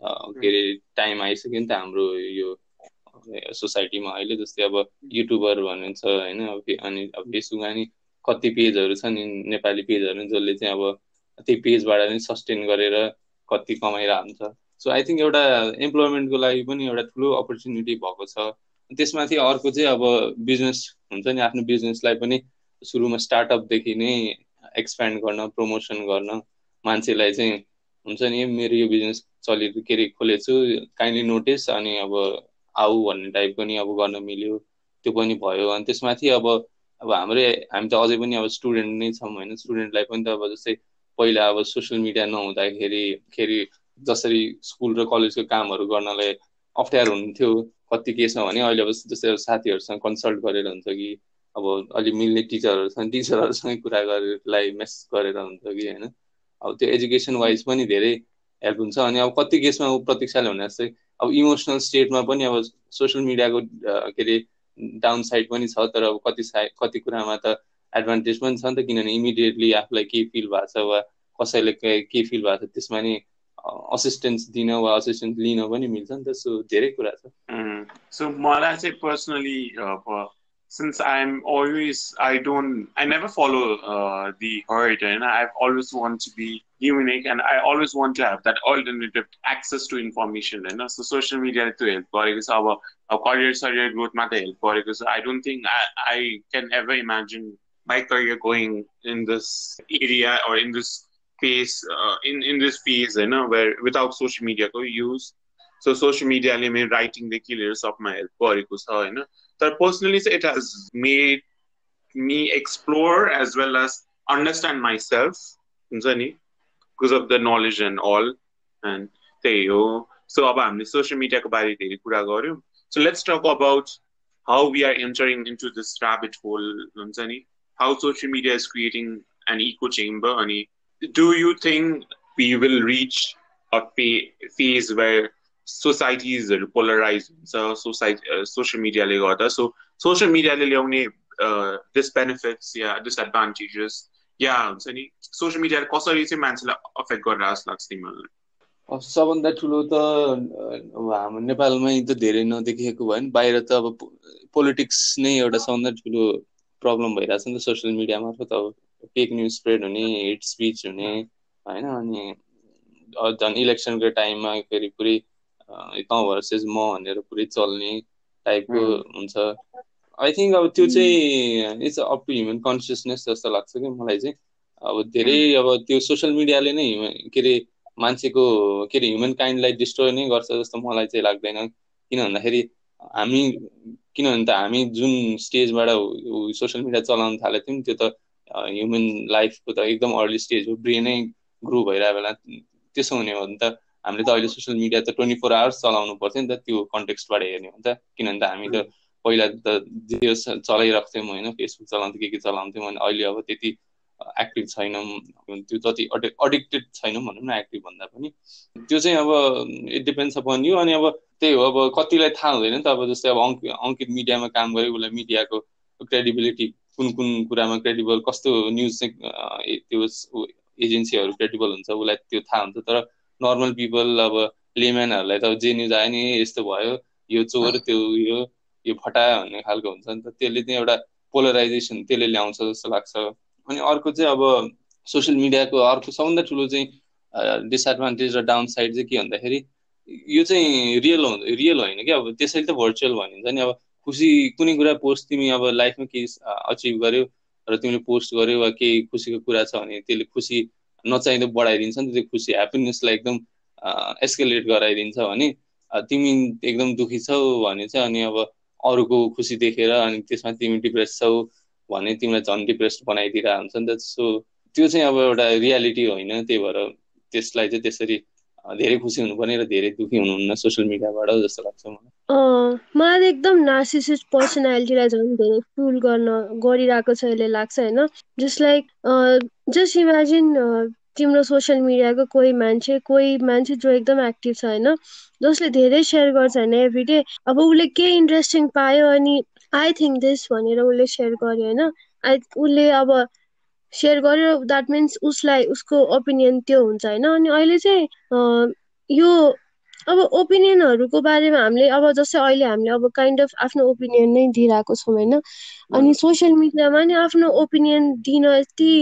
के अरे टाइम आइसक्यो नि त हाम्रो यो सोसाइटीमा अहिले जस्तै अब युट्युबर भनिन्छ होइन अनि अब फेसबुकमा नि कति पेजहरू छ नि नेपाली पेजहरू जसले चाहिँ अब त्यही पेजबाट नै सस्टेन गरेर कति कमाइरहेको हुन्छ सो आई थिङ्क एउटा इम्प्लोइमेन्टको लागि पनि एउटा ठुलो अपर्च्युनिटी भएको छ। त्यसमाथि अर्को चाहिँ अब बिजनेस हुन्छ नि आफ्नो बिजनेसलाई पनि सुरुमा स्टार्टअपदेखि नै एक्सप्यान्ड गर्न प्रमोसन गर्न मान्छेलाई चाहिँ हुन्छ नि मेरो यो बिजनेस चलि के अरे खोलेको छु काइन्डली नोटिस अनि अब आऊ भन्ने टाइप पनि अब गर्न मिल्यो त्यो पनि भयो। अनि त्यसमाथि अब अब हाम्रै हामी त अझै पनि अब स्टुडेन्ट नै छौँ होइन। स्टुडेन्टलाई पनि त अब जस्तै पहिला अब सोसियल मिडिया नहुँदाखेरि खेरि जसरी स्कुल र कलेजको कामहरू गर्नलाई अप्ठ्यारो हुन्थ्यो। कति केसमा भने अहिले अब जस्तै साथीहरूसँग कन्सल्ट गरेर हुन्छ कि अब अलि मिल्ने टिचरहरूसँग टिचरहरूसँग कुरा गरेरलाई मेसेज गरेर हुन्छ कि होइन। अब त्यो एजुकेसन वाइज पनि धेरै हेल्प हुन्छ अनि अब कति केसमा ऊ प्रतीक्षाले भने जस्तै अब इमोसनल स्टेटमा पनि अब सोसियल मिडियाको के अरे डाउन साइड पनि छ तर अब कति साइड कति कुरामा त एडभान्टेज पनि छ नि त किनभने इमिडिएटली आफूलाई के फिल भएको छ वा कसैले के फिल भएको छ त्यसमा नि असिस्टेन्स दिन वा असिस्टेन्स लिन पनि मिल्छ नि त सो धेरै कुरा छ। सो मलाई चाहिँ personally since I am always I don't I never follow the herd होइन I always want to be unique odd I always want to have that alternative access to information होइन social मिडियाले त्यो help गरेको छ अब career सरियर ग्रोथमा त help गरेको छ। I don't ever imagine my career going in this area phase uh, in in this phase you know where without social media को use so social media ले मेरो writing the of my help गरेको छ होइन तर personally it has made me explore as well as understand myself हुन्छ नि because of the knowledge and all and त्यही हो so अब हामीले social media को बारे धेरै कुरा गर्यौँ so let's talk about how we are entering into this rabbit hole हुन्छ नि how social media is creating an echo chamber अनि do you think we will reach a phase where सोसाइटिजहरू polarise हुन्छ सोसाइटी सोसियल मिडियाले गर्दा so social मिडियाले ल्याउने डिसबेनिफिट्स या disadvantages या हुन्छ नि सोसियल मिडियाले कसरी चाहिँ मान्छेलाई अफेक्ट गरेर जस्तो लाग्छ तिमीहरूलाई सबभन्दा ठुलो त अब हाम्रो नेपालमै त धेरै नदेखिएको भयो नि बाहिर त अब पोलिटिक्स नै एउटा सबभन्दा ठुलो प्रब्लम भइरहेछ नि त सोसियल मिडिया मार्फत अब फेक न्युज स्प्रेड हुने हेट स्पिच हुने होइन अनि झन् इलेक्सनको टाइममा फेरि पुरै त भर्सेस म भनेर पुरै चल्ने टाइपको हुन्छ। आई थिङ्क अब त्यो चाहिँ it's up to human consciousness जस्तो लाग्छ कि मलाई चाहिँ। अब धेरै अब त्यो सोसियल मिडियाले नै के अरे मान्छेको के अरे ह्युमन काइन्डलाई डिस्ट्रोय नै गर्छ जस्तो मलाई चाहिँ लाग्दैन। किन भन्दाखेरि हामी किनभने त हामी जुन स्टेजबाट सोसियल मिडिया चलाउन थालेको थियौँ त्यो त ह्युमन लाइफको त एकदम अर्ली स्टेज हो ब्रेनै ग्रो भइरहेको बेला त्यसो हुने हो भने त हामीले त अहिले सोसियल मिडिया त ट्वेन्टी फोर आवर्स चलाउनु पर्थ्यो नि त त्यो कन्टेक्स्टबाट हेर्ने हो नि त। किनभने त हामी त पहिला त जे चलाइरहेको थियौँ होइन फेसबुक चलाउँथ्यौँ के के चलाउँथ्यौँ अनि अहिले अब त्यति एक्टिभ छैनौँ त्यो जति अडिक्टेड छैनौँ भनौँ न एक्टिभ भन्दा पनि। त्यो चाहिँ अब इट डिपेन्ड्स अपन यु अनि अब त्यही हो अब कतिलाई थाहा हुँदैन नि त अब जस्तै अब अङ्क अङ्कित मिडियामा काम गरेँ उसलाई मिडियाको क्रेडिबिलिटी कुन कुन कुरामा क्रेडिबल कस्तो न्युज चाहिँ त्यो एजेन्सीहरू क्रेडिबल हुन्छ उसलाई त्यो थाहा हुन्छ। तर नर्मल पिपल अब लेम्यानहरूलाई त जे न्युज आयो नि यस्तो भयो यो चोर त्यो यो यो फटा भन्ने खालको हुन्छ। नि त त्यसले चाहिँ एउटा पोलराइजेसन त्यसले ल्याउँछ जस्तो लाग्छ। अनि अर्को चाहिँ अब सोसियल मिडियाको अर्को सबभन्दा ठुलो चाहिँ डिसएडभान्टेज र डाउन साइड चाहिँ के भन्दाखेरि यो चाहिँ रियल रियल होइन क्या अब त्यसैले त भर्चुअल भनिन्छ नि। अब खुसी कुनै कुरा पोस्ट तिमी अब लाइफमा केही अचिभ गर्यो र तिमीले पोस्ट गर्यो वा केही खुसीको कुरा छ भने त्यसले खुसी नचाहिँदो बढाइदिन्छ नि त्यो खुसी ह्याप्पिनेसलाई एकदम एस्केलेट गराइदिन्छ भने तिमी एकदम दुखी छौ भने चाहिँ अनि अब अरूको खुसी देखेर अनि त्यसमा तिमी डिप्रेस छौ भने तिमीलाई झन् डिप्रेस बनाइदिरहेको हुन्छ नि त। सो त्यो चाहिँ अब एउटा रियालिटी होइन त्यही भएर त्यसलाई चाहिँ त्यसरी धेरै खुसी हुनुपर्ने र धेरै दुखी हुनुहुन्न सोसियल मिडियाबाट जस्तो लाग्छ मलाई। मलाई एकदम नार्सिसिस्ट पर्सनालिटीलाई झन् धेरै फुल गर्न गरिरहेको छ यसले लाग्छ होइन? जस्ट लाइक जस्ट इमेजिन तिम्रो सोसियल मिडियाको कोही मान्छे कोही मान्छे जो एकदम एक्टिभ छ होइन? जसले धेरै सेयर गर्छ होइन एभ्री डे अब उसले केही इन्ट्रेस्टिङ पायो अनि आई थिङ्क दिस भनेर उसले सेयर गर्यो होइन? आई उसले अब सेयर गर्यो द्याट मिन्स उसलाई उसको ओपिनियन त्यो हुन्छ होइन? अनि अहिले चाहिँ यो अब ओपिनियनहरूको बारेमा हामीले अब जस्तै अहिले हामीले अब काइन्ड अफ आफ्नो ओपिनियन नै दिइरहेको छौँ होइन? अनि सोसियल मिडियामा नि आफ्नो ओपिनियन दिन यति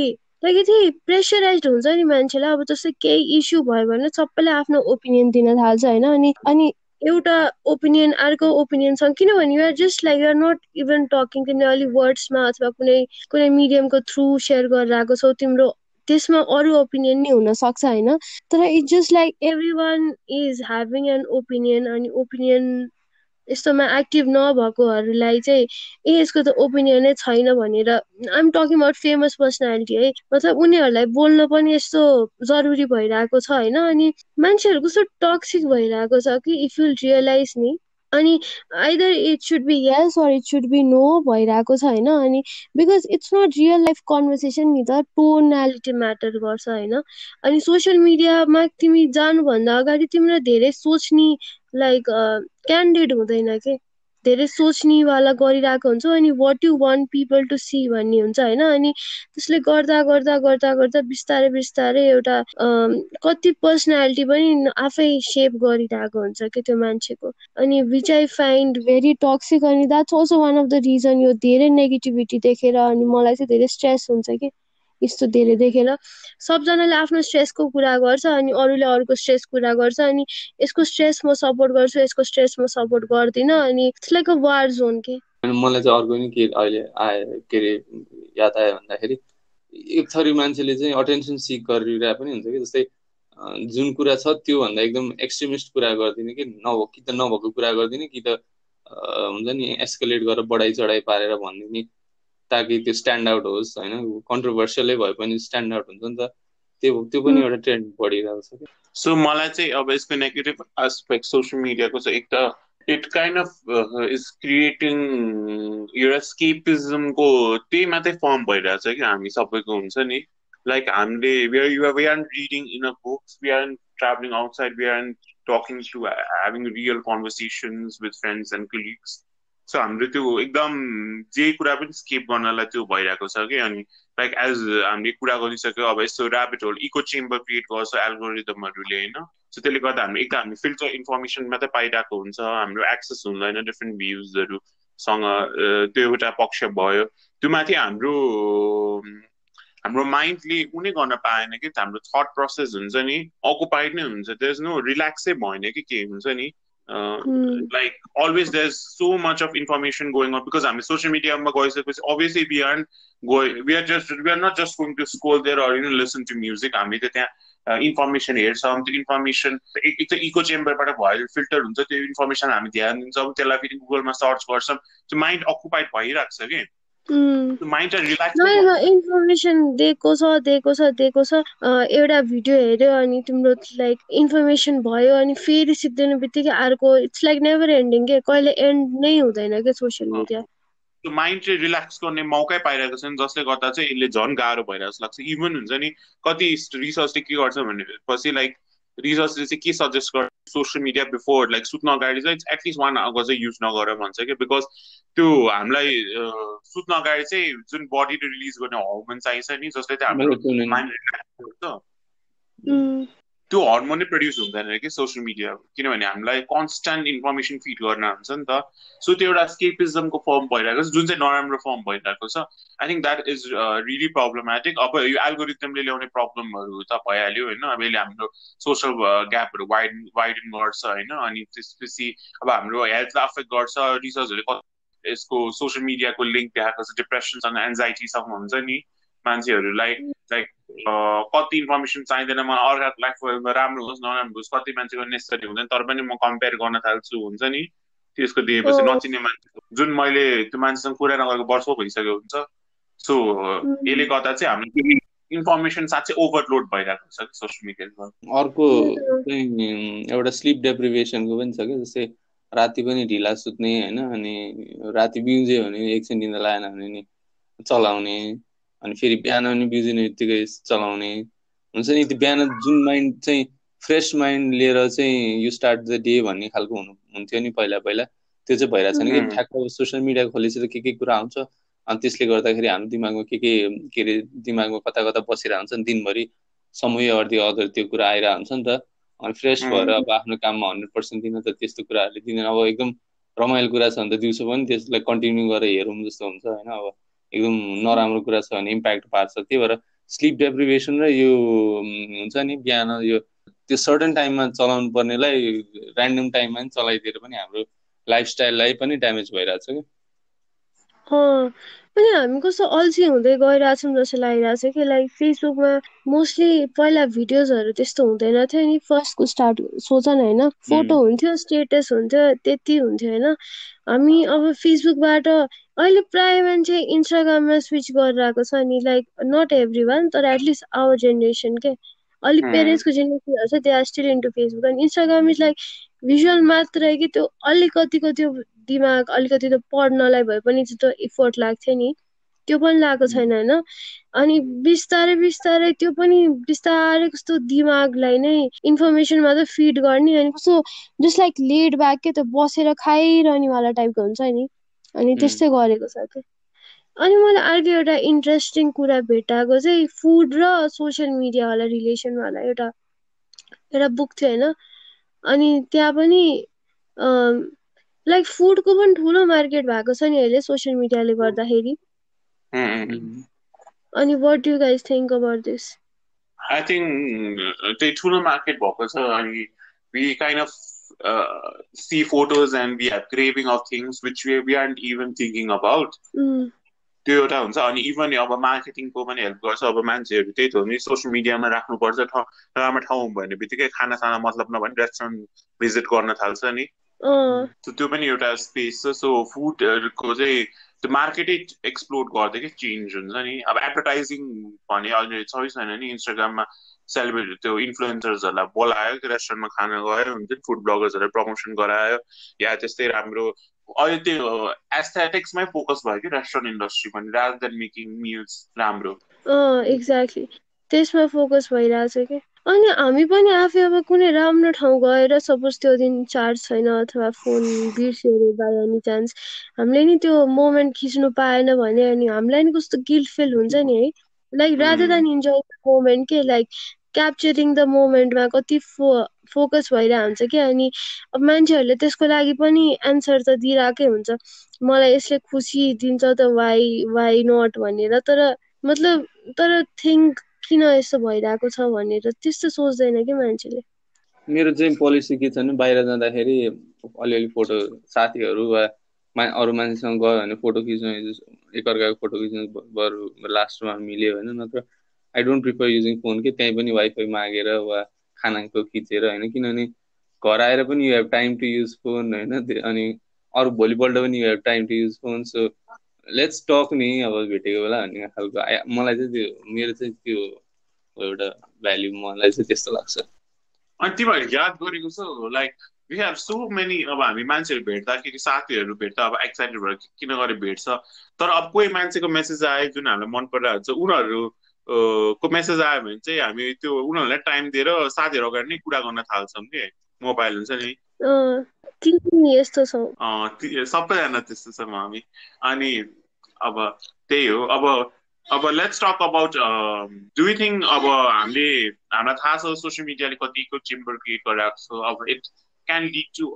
लाइक यति प्रेसराइज हुन्छ नि मान्छेलाई। अब जस्तै केही इस्यु भयो भने सबैले आफ्नो ओपिनियन दिन थाल्छ होइन? अनि अनि एउटा ओपिनियन अर्को ओपिनियनसँग किनभने you're just like you're not even talking तिमीले अलिक वर्ड्समा अथवा कुनै कुनै मिडियमको थ्रु सेयर गरेर आएको छौ तिम्रो त्यसमा अरू ओपिनियन नै हुनसक्छ होइन? तर it's just like everyone is having an opinion अनि ओपिनियन यस्तोमा एक्टिभ नभएकोहरूलाई चाहिँ ए यसको त ओपिनियनै छैन भनेर I'm talking about famous personality है। मतलब उनीहरूलाई बोल्न पनि यस्तो जरुरी भइरहेको छ होइन? अनि मान्छेहरू कस्तो टक्सिक भइरहेको छ कि इफ युल रियलाइज नि अनि either it should be yes or it should be no भइरहेको छ होइन? अनि because it's not real life conversation नि त टोनालिटी म्याटर गर्छ होइन? अनि सोसियल मिडियामा तिमी जानुभन्दा अगाडि तिम्रो धेरै सोच्ने लाइक क्यान्डिड हुँदैन के? धेरै सोच्नेवाला गरिरहेको हुन्छ अनि what you want people to see भन्ने हुन्छ होइन? अनि त्यसले गर्दा गर्दा गर्दा गर्दा बिस्तारै बिस्तारै एउटा कति पर्सनालिटी पनि आफै सेप गरिरहेको हुन्छ कि त्यो मान्छेको। अनि which I find very toxic अनि that's also one of the reason यो धेरै नेगेटिभिटी देखेर अनि मलाई चाहिँ धेरै स्ट्रेस हुन्छ कि? यस्तो धेरै देखेर सबजनाले आफ्नो स्ट्रेसको कुरा गर्छ अनि अरूले अरूको स्ट्रेस कुरा गर्छ अनि यसको स्ट्रेस म सपोर्ट गर्छु यसको स्ट्रेस म सपोर्ट गर्दिनँ अनि इट्स लाइक वार जोन के। मलाई चाहिँ अर्को नि के अहिले आयो के अरे याद आयो भन्दाखेरि एक थरी मान्छेले चाहिँ अटेन्सन सिक गरिरहेको पनि हुन्छ कि? जस्तै जुन कुरा छ त्योभन्दा एकदम एक्सट्रिमिस्ट कुरा गरिदिने कि? नभएको कि त नभएको कुरा गरिदिने कि त हुन्छ नि एस्केलेट गरेर बढाइ चढाइ पारेर भनिदिने ताकि त्यो स्ट्यान्ड आउट होस् होइन? कन्ट्रोभर्सियलै भए पनि स्ट्यान्ड आउट हुन्छ नि त। त्यो त्यो पनि एउटा ट्रेन्ड बढिरहेको छ सो मलाई चाहिँ अब यसको नेगेटिभ एस्पेक्ट सोसियल मिडियाको चाहिँ एक त it kind of is creating एउटा स्केपिजमको त्यही मात्रै फर्म भइरहेछ कि हामी सबैको हुन्छ नि। लाइक हामीले we are reading in a books we are traveling outside we are talking to having real conversations with friends and colleagues. So हाम्रो त्यो एकदम जे कुरा पनि स्केप गर्नलाई त्यो भइरहेको छ कि। अनि लाइक एज हामीले कुरा गरिसक्यो अब यस्तो rabbit hole echo chamber create गर्छ एल्गोरिदमहरूले होइन। सो त्यसले गर्दा हामी एकदम हामी फिल्टर इन्फर्मेसन मात्रै पाइरहेको हुन्छ हाम्रो एक्सेस हुँदैन डिफ्रेन्ट भ्युजहरूसँग त्यो एउटा पक्ष भयो। त्यो माथि हाम्रो हाम्रो माइन्डले कुनै गर्न पाएन कि हाम्रो थट प्रोसेस हुन्छ नि अकुपाइड नै हुन्छ। इज नो रिल्याक्सै भएन कि के हुन्छ नि। Mm. like always there's so much of information going on because I'm social media obviously we aren't going we are just we are not just going to scroll there or you know listen to music हामी त त्यहाँ information हेर्छौँ त्यो information एक त eco चेम्बरबाट भयो filter हुन्छ त्यो इन्फर्मेसन हामी ध्यान दिन्छौँ त्यसलाई फेरि गुगलमा सर्च गर्छौँ त्यो माइन्ड अकुपाइड भइरहेको छ कि इन्फर्मेसन दिएको छ दिएको छ दिएको छ। एउटा भिडियो हेऱ्यो अनि तिम्रो लाइक इन्फर्मेसन भयो अनि फेरि सिक्दैन बित्तिकै अर्को इट्स लाइक नेभर एन्डिङ के? कहिले एन्ड नै हुँदैन क्या सोसियल मिडिया त्यो माइन्ड चाहिँ रिल्याक्स गर्ने मौकै पाइरहेको छ नि जसले गर्दा चाहिँ यसले झन् गाह्रो भइरहेको जस्तो लाग्छ। इभन हुन्छ नि कति रिसर्चले के गर्छ भनेपछि लाइक रिसर्चले चाहिँ के सजेस्ट गर्छ सोसियल मिडिया बिफोर लाइक सुत्न अगाडि चाहिँ एटलिस्ट वान आवर चाहिँ युज नगर भन्छ कि बिकज त्यो हामीलाई सुत्न अगाडि चाहिँ जुन बडीले रिलिज गर्ने हर्मोन चाहिन्छ नि जसले चाहिँ हाम्रो माइन्ड रिल्याक्स गर्छ त्यो हर्मोन नै प्रड्युस हुँदैन कि सोसियल मिडिया किनभने हामीलाई कन्सटेन्ट इन्फर्मेसन फिड गर्न हुन्छ नि त। सो त्यो एउटा स्केपिजमको फर्म भइरहेको छ जुन चाहिँ नराम्रो फर्म भइरहेको छ। I think that is really problematic अब यो एल्गोरिदमले ल्याउने प्रब्लमहरू त भइहाल्यो होइन? अब यसले हाम्रो सोसियल ग्यापहरू वाइड वाइडन गर्छ होइन? अनि त्यसपछि अब हाम्रो हेल्थलाई अफेक्ट गर्छ रिसर्चहरूले यसको सोसियल मिडियाको लिङ्क देखाएको छ डिप्रेसनसँग एन्जाइटीसँग हुन्छ नि मान्छेहरूलाई। लाइक कति इन्फर्मेसन चाहिँदैन मलाई अर्काको लाइफ राम्रो होस् नराम्रो होस् कति मान्छेको नेसेसरी हुँदैन तर पनि म कम्पेयर गर्न थाल्छु हुन्छ नि? त्यसको दिएपछि नचिने मान्छे जुन मैले त्यो मान्छेसँग कुरा नगरेको वर्षौँ भइसक्यो हुन्छ? सो यसले गर्दा चाहिँ हाम्रो इन्फर्मेसन साँच्चै ओभरलोड भइरहेको छ कि सोसियल मिडियामा अर्को चाहिँ एउटा स्लिप डेप्रिभेसनको पनि छ क्या जस्तै राति पनि ढिला सुत्ने होइन? अनि राति बिउज्यो भने एकछिन निन्द्रा लागेन भने नि चलाउने। अनि फेरि बिहान पनि बिउजिने बित्तिकै चलाउने हुन्छ नि त्यो बिहान जुन माइन्ड चाहिँ फ्रेस माइन्ड लिएर चाहिँ यु स्टार्ट द डे भन्ने खालको हुनु हुन्थ्यो नि पहिला पहिला। त्यो चाहिँ भइरहेको छ नि कि ठ्याक्क सोसियल मिडिया खोलेपछि त के के कुरा आउँछ अनि त्यसले गर्दाखेरि हाम्रो दिमागमा के के के अरे दिमागमा कता कता बसिरहेको हुन्छ नि दिनभरि समय अर्दी अदर त्यो कुरा आइरहेको हुन्छ नि त। अनि फ्रेस भएर अब आफ्नो काममा हन्ड्रेड पर्सेन्ट दिन त त्यस्तो कुराहरूले दिँदैन। अब एकदम रमाइलो कुरा छ भने त दिउँसो पनि त्यसलाई कन्टिन्यू गरेर हेरौँ जस्तो हुन्छ होइन अब। एकदम नराम्रो कुरा छ भने इम्प्याक्ट पार्छ। त्यही भएर स्लिप डेप्रिभेसन र यो हुन्छ नि बिहान यो त्यो सर्टन टाइममा चलाउनु पर्नेलाई ऱ्यान्डम टाइममा चलाइदिएर पनि हाम्रो लाइफस्टाइललाई पनि ड्यामेज भइरहेछ क्या। अनि हामी कस्तो अल्छी हुँदै गइरहेछौँ जस्तो लागिरहेको छ कि लाइक फेसबुकमा मोस्टली पहिला भिडियोजहरू त्यस्तो हुँदैन थियो नि फर्स्टको स्टार्ट सोच न होइन फोटो हुन्थ्यो स्टेटस हुन्थ्यो त्यति हुन्थ्यो होइन। हामी अब फेसबुकबाट अहिले प्राय मान्छे इन्स्टाग्राममा स्विच गरिरहेको छ नि लाइक नट एभ्री वान तर एटलिस्ट आवर जेनेरेसन के। अलिक पेरेन्ट्सको जेनेरेसनहरू छ they are still into Facebook अनि इन्स्टाग्राम इज लाइक भिजुअल मात्रै कि त्यो अलिकतिको त्यो दिमाग अलिकति त पढ्नलाई भए पनि त्यो इफोर्ट लाग्थ्यो नि। त्यो पनि लगाएको छैन होइन? अनि बिस्तारै बिस्तारै त्यो पनि बिस्तारै कस्तो दिमागलाई नै इन्फर्मेसनमा त फिड गर्ने अनि कस्तो जस्ट लाइक लेड ब्याक के त बसेर खाइरहनेवाला टाइपको हुन्छ नि? अनि त्यस्तै गरेको छ क्या अनि मलाई अर्को एउटा इन्ट्रेस्टिङ कुरा भेटाएको चाहिँ फुड र सोसियल मिडियावाला रिलेसनवाला एउटा एउटा बुक थियो होइन? अनि त्यहाँ पनि लाइक फुडको पनि ठुलो मार्केट भएको छ नि अहिले सोसियल मिडियाले गर्दाखेरि। अनि what you guys think about this I think त्यही ठुलो मार्केट भएको छ अनि we kind of see photos and we have craving of things which we we are even thinking about त्यो एउटा हुन्छ अनि इभन अब मार्केटिङको पनि हेल्प गर्छ अब मान्छेहरू त्यही त हो नि सोसियल मिडियामा राख्नुपर्छ ठाउँ राम्रो ठाउँ भन्ने बित्तिकै खानासाना मतलब नभने रेस्टुरेन्ट भिजिट गर्न थाल्छ नि। त्यो पनि एउटा स्पेस छ। सो फुडहरूको चाहिँ त्यो मार्केटै एक्सप्लोर गर्दै कि चेन्ज हुन्छ नि। अब एडभर्टाइजिङ भने अहिले छै छैन नि। इन्स्टाग्राममा सेलिब्रेटी त्यो इन्फ्लुएन्सर्सहरूलाई बोलायो रेस्टुरेन्टमा खाना गयो हुन्छ फुड ब्लगर्सहरूलाई प्रमोसन गरायो। या त्यस्तै राम्रो अहिले त्यो एस्थेटिक्समै फोकस भयो कि रेस्टुरेन्ट इन्डस्ट्री पनि रादर देन मेकिङ मिल्स राम्रो। एक्ज्याक्टली त्यसमा फोकस भइरहेछ कि? अनि हामी पनि आफै अब कुनै राम्रो ठाउँ गएर सपोज त्यो दिन चार्ज छैन अथवा फोन बिर्स्यो अरे बाई एनी चान्स हामीले नि त्यो मोमेन्ट खिच्नु पाएन भने अनि हामीलाई नि कस्तो गिल्ट फिल हुन्छ नि है। Like rather than enjoy the moment के लाइक क्याप्चरिङ द मोमेन्टमा कति फो फोकस भइरहेको हुन्छ कि अनि अब मान्छेहरूले त्यसको लागि पनि एन्सर त दिइरहेकै हुन्छ। मलाई यसले खुसी दिन्छ त वाइ वाइ नट भनेर तर मतलब तर थिङ्क किन यस्तो भइरहेको छ भनेर त्यस्तो सोच्दैन कि मान्छेले? मेरो चाहिँ पोलिसी के छ भने बाहिर जाँदाखेरि अलिअलि फोटो साथीहरू वा मा अरू मान्छेसँग गयो भने फोटो खिच्नु एकअर्काको फोटो खिच्नु बरु लास्टमा मिल्यो होइन नत्र I don't prefer using phone कि त्यहीँ पनि वाइफाई मागेर वा खानाको खिचेर होइन किनभने घर आएर पनि you have time to use phone होइन अनि अरू भोलिपल्ट पनि you have time to use phone so let's talk नि अब भेटेको बेला भन्ने खालको। मलाई चाहिँ त्यो मेरो चाहिँ त्यो एउटा भ्याल्यु मलाई चाहिँ त्यस्तो लाग्छ। अनि तिमीहरू याद गरेको छ like we have so many अब हामी मान्छेहरू भेट्दाखेरि साथीहरू भेट्दा अब एक्साइटेड भएर किन गरेर भेट्छ? तर अब कोही मान्छेको मेसेज आयो जुन हामीलाई मन परिरहेको छ उनीहरू को मेसेज आयो भने चाहिँ हामी त्यो उनीहरूलाई टाइम दिएर साथीहरू अगाडि नै कुरा गर्न थाल्छौँ कि। मोबाइल हुन्छ नि। यस्तो छ। सबैजना त्यस्तो छौँ हामी। अनि अब त्यही हो अब अब let's talk about you think अब हामीले हामीलाई थाहा छ सोसियल मिडियाले कतिको चेम्बर क्रिएट गरिरहेको छ अब it can lead to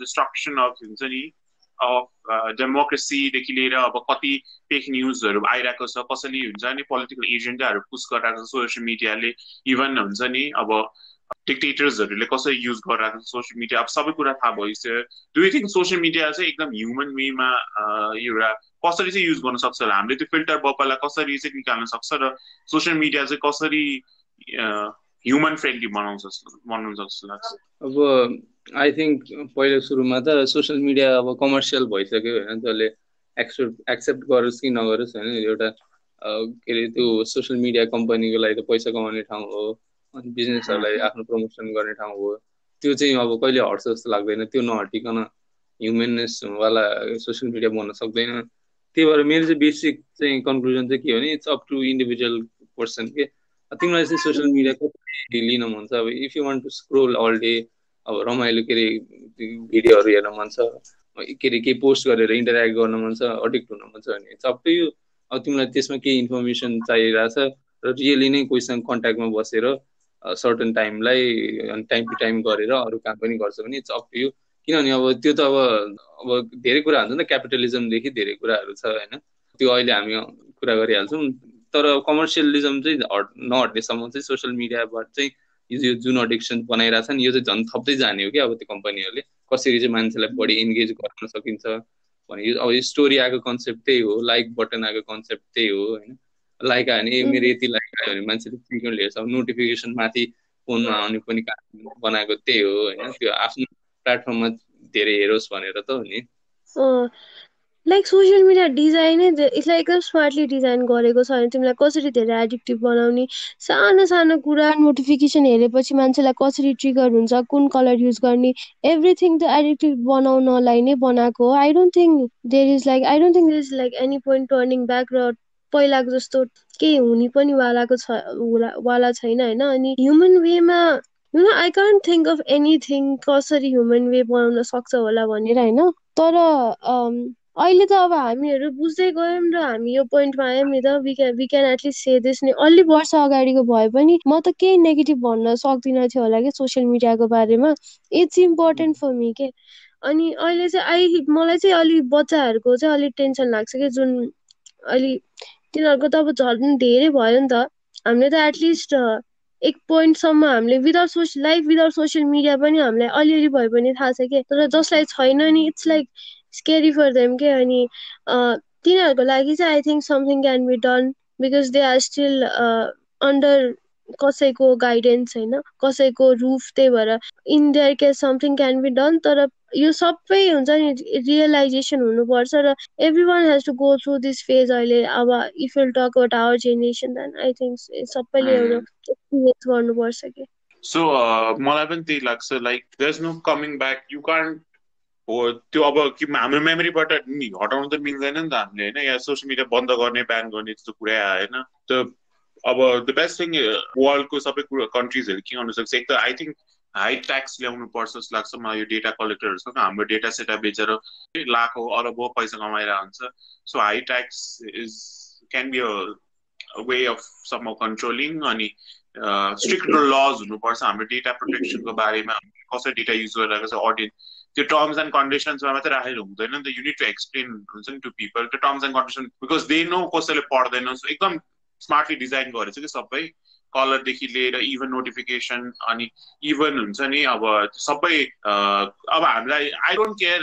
destruction of हुन्छ नि अफ डेमोक्रेसीदेखि लिएर अब कति फेक न्युजहरू आइरहेको छ कसैले हुन्छ नि पोलिटिकल एजेन्डाहरू पुस गरिरहेको छ सोसियल मिडियाले इभन हुन्छ नि अब डिक्टेटर्सहरूले कसरी युज गरिरहेको छ सोसियल मिडिया अब सबै कुरा थाहा भइसक्यो। यु थिङ्क सोसियल मिडिया चाहिँ एकदम ह्युमन वेमा एउटा कसरी चाहिँ युज गर्न सक्छ होला हामीले त्यो फिल्टर बप्पालाई कसरी चाहिँ निकाल्न सक्छ र सोसियल मिडिया चाहिँ कसरी ह्युमन फ्रेन्डली बनाउँछ बनाउनु जस्तो लाग्छ? अब आई थिङ्क पहिलो सुरुमा त सोसियल मिडिया अब कमर्सियल भइसक्यो होइन त्यसले एक्सेप्ट एक्सेप्ट गरोस् कि नगरोस् होइन एउटा के अरे त्यो सोसियल मिडिया कम्पनीको लागि त पैसा कमाउने ठाउँ हो अनि बिजनेसहरूलाई आफ्नो प्रमोसन गर्ने ठाउँ हो त्यो चाहिँ अब कहिले हट्छ जस्तो लाग्दैन त्यो नहटिकन ह्युमेननेसवाला सोसियल मिडिया बन्न सक्दैन। त्यही भएर मेरो चाहिँ बेसिक चाहिँ कन्क्लुजन चाहिँ के हो भने it's up to individual person के। तिमीलाई चाहिँ सोसियल मिडिया कसरी लिन मन छ? अब if you want to scroll all day अब रमाइलो के अरे भिडियोहरू हेर्न मन छ के अरे केही पोस्ट गरेर इन्टरेक्ट गर्न मन छ अडिक्ट हुन मन छ भने इट्स अप अब तिमीलाई त्यसमा केही इन्फर्मेसन चाहिरहेछ र रियली नै कोहीसँग कन्ट्याक्टमा बसेर सर्टन टाइमलाई टाइम टु टाइम गरेर अरू काम पनि गर्छ भने इट्स अप टु यु किनभने अब त्यो त अब अब धेरै कुरा हुन्छ नि त क्यापिटलिजमदेखि धेरै कुराहरू छ होइन? त्यो अहिले हामी कुरा गरिहाल्छौँ तर कमर्सियलिजम चाहिँ हट नहट्नेसम्म चाहिँ सोसियल मिडियाबाट चाहिँ यो जुन एडिक्सन बनाइरहेछ नि यो चाहिँ झन् थप्दै जाने हो कि अब त्यो कम्पनीहरूले कसरी चाहिँ मान्छेलाई बढी इन्गेज गर्न सकिन्छ भने यो अब स्टोरी आएको कन्सेप्ट त्यही हो लाइक बटन आएको कन्सेप्ट त्यही हो होइन? लाइक आयो भने मेरो यति लाइक आयो भने मान्छेले फ्रिक्वेन्टली हेर्छ नोटिफिकेसन माथि फोनमा आउने पनि बनाएको त्यही हो होइन? त्यो आफ्नो प्लेटफर्ममा धेरै हेरोस् भनेर त हो नि। लाइक सोसियल मिडिया डिजाइनै यसलाई एकदम स्मार्टली डिजाइन गरेको छ भने तिमीलाई कसरी धेरै एडिक्टिभ बनाउने? सानो सानो कुरा नोटिफिकेसन हेरेपछि मान्छेलाई कसरी ट्रिगर हुन्छ कुन कलर युज गर्ने एभ्रिथिङ त एडिक्टिभ बनाउनलाई नै बनाएको हो। I don't think there is like I don't think there is like any point turning back र पहिलाको जस्तो केही हुने पनि वालाको छ वाला छैन होइन? अनि ह्युमन वेमा you know I can't think of anything कसरी ह्युमन वे बनाउन सक्छ होला भनेर होइन? तर अहिले त अब हामीहरू बुझ्दै गयौँ र हामी यो पोइन्टमा आयौँ नि त we can we can at least say this नि अलि वर्ष अगाडिको भए पनि म त केही नेगेटिभ भन्न सक्दिनँ थियो होला कि सोसियल मिडियाको बारेमा? इट्स इम्पोर्टेन्ट फर मी के? अनि अहिले चाहिँ आई मलाई चाहिँ अलिक बच्चाहरूको चाहिँ अलिक टेन्सन लाग्छ कि जुन अलि तिनीहरूको त अब झन् धेरै भयो नि त। हामीले त एटलिस्ट एक पोइन्टसम्म हामीले without social life without social media पनि हामीलाई अलिअलि भए पनि थाहा छ कि? तर जसलाई छैन नि it's like scary for them के? अनि तिनीहरूको लागि चाहिँ I think something can be done because they are still under कसैको गाइडेन्स होइन? कसैको रुफ त्यही भएर in their case something can be done तर यो सबै हुन्छ नि रियलाइजेसन हुनुपर्छ र everyone has to go through this phase अहिले। अब if will talk about our generation then I think सबैले एउटा एक्सपिरियन्स गर्नुपर्छ कि। सो मलाई पनि त्यही लाग्छ like there is no coming back you can't हो त्यो अब कि हाम्रो मेमोरीबाट हटाउनु त मिल्दैन नि त हामीले होइन? या सोसियल मिडिया बन्द गर्ने ब्यान गर्ने त्यस्तो कुरा आएन त अब द बेस्ट थिङ वर्ल्डको सबै कुरा कन्ट्रिजहरू के गर्नु सक्छ? एक त आई थिङ्क हाई ट्याक्स ल्याउनु पर्छ जस्तो लाग्छ। मलाई यो डेटा कलेक्टरहरूसँग हाम्रो डेटा सेटा बेचेर लाखौँ अरबौँ पैसा कमाइरहेको हुन्छ। So high tax is can be a way of some controlling अनि स्ट्रिक्ट लज हुनुपर्छ। हाम्रो डेटा प्रोटेक्सनको बारेमा कसरी डेटा युज गरिरहेको छ अडियन्स त्यो टर्म्स एन्ड कन्डिसन्समा मात्रै राखेर हुँदैन। नि त युनिट टु एक्सप्लेन हुन्छ नि टु पिपल त्यो terms and condition because they know कसैले पढ्दैन। एकदम स्मार्टली डिजाइन गरेछ कि सबै। कलरदेखि लिएर इभन नोटिफिकेसन अनि इभन हुन्छ नि अब सबै अब हामीलाई आई डोन्ट केयर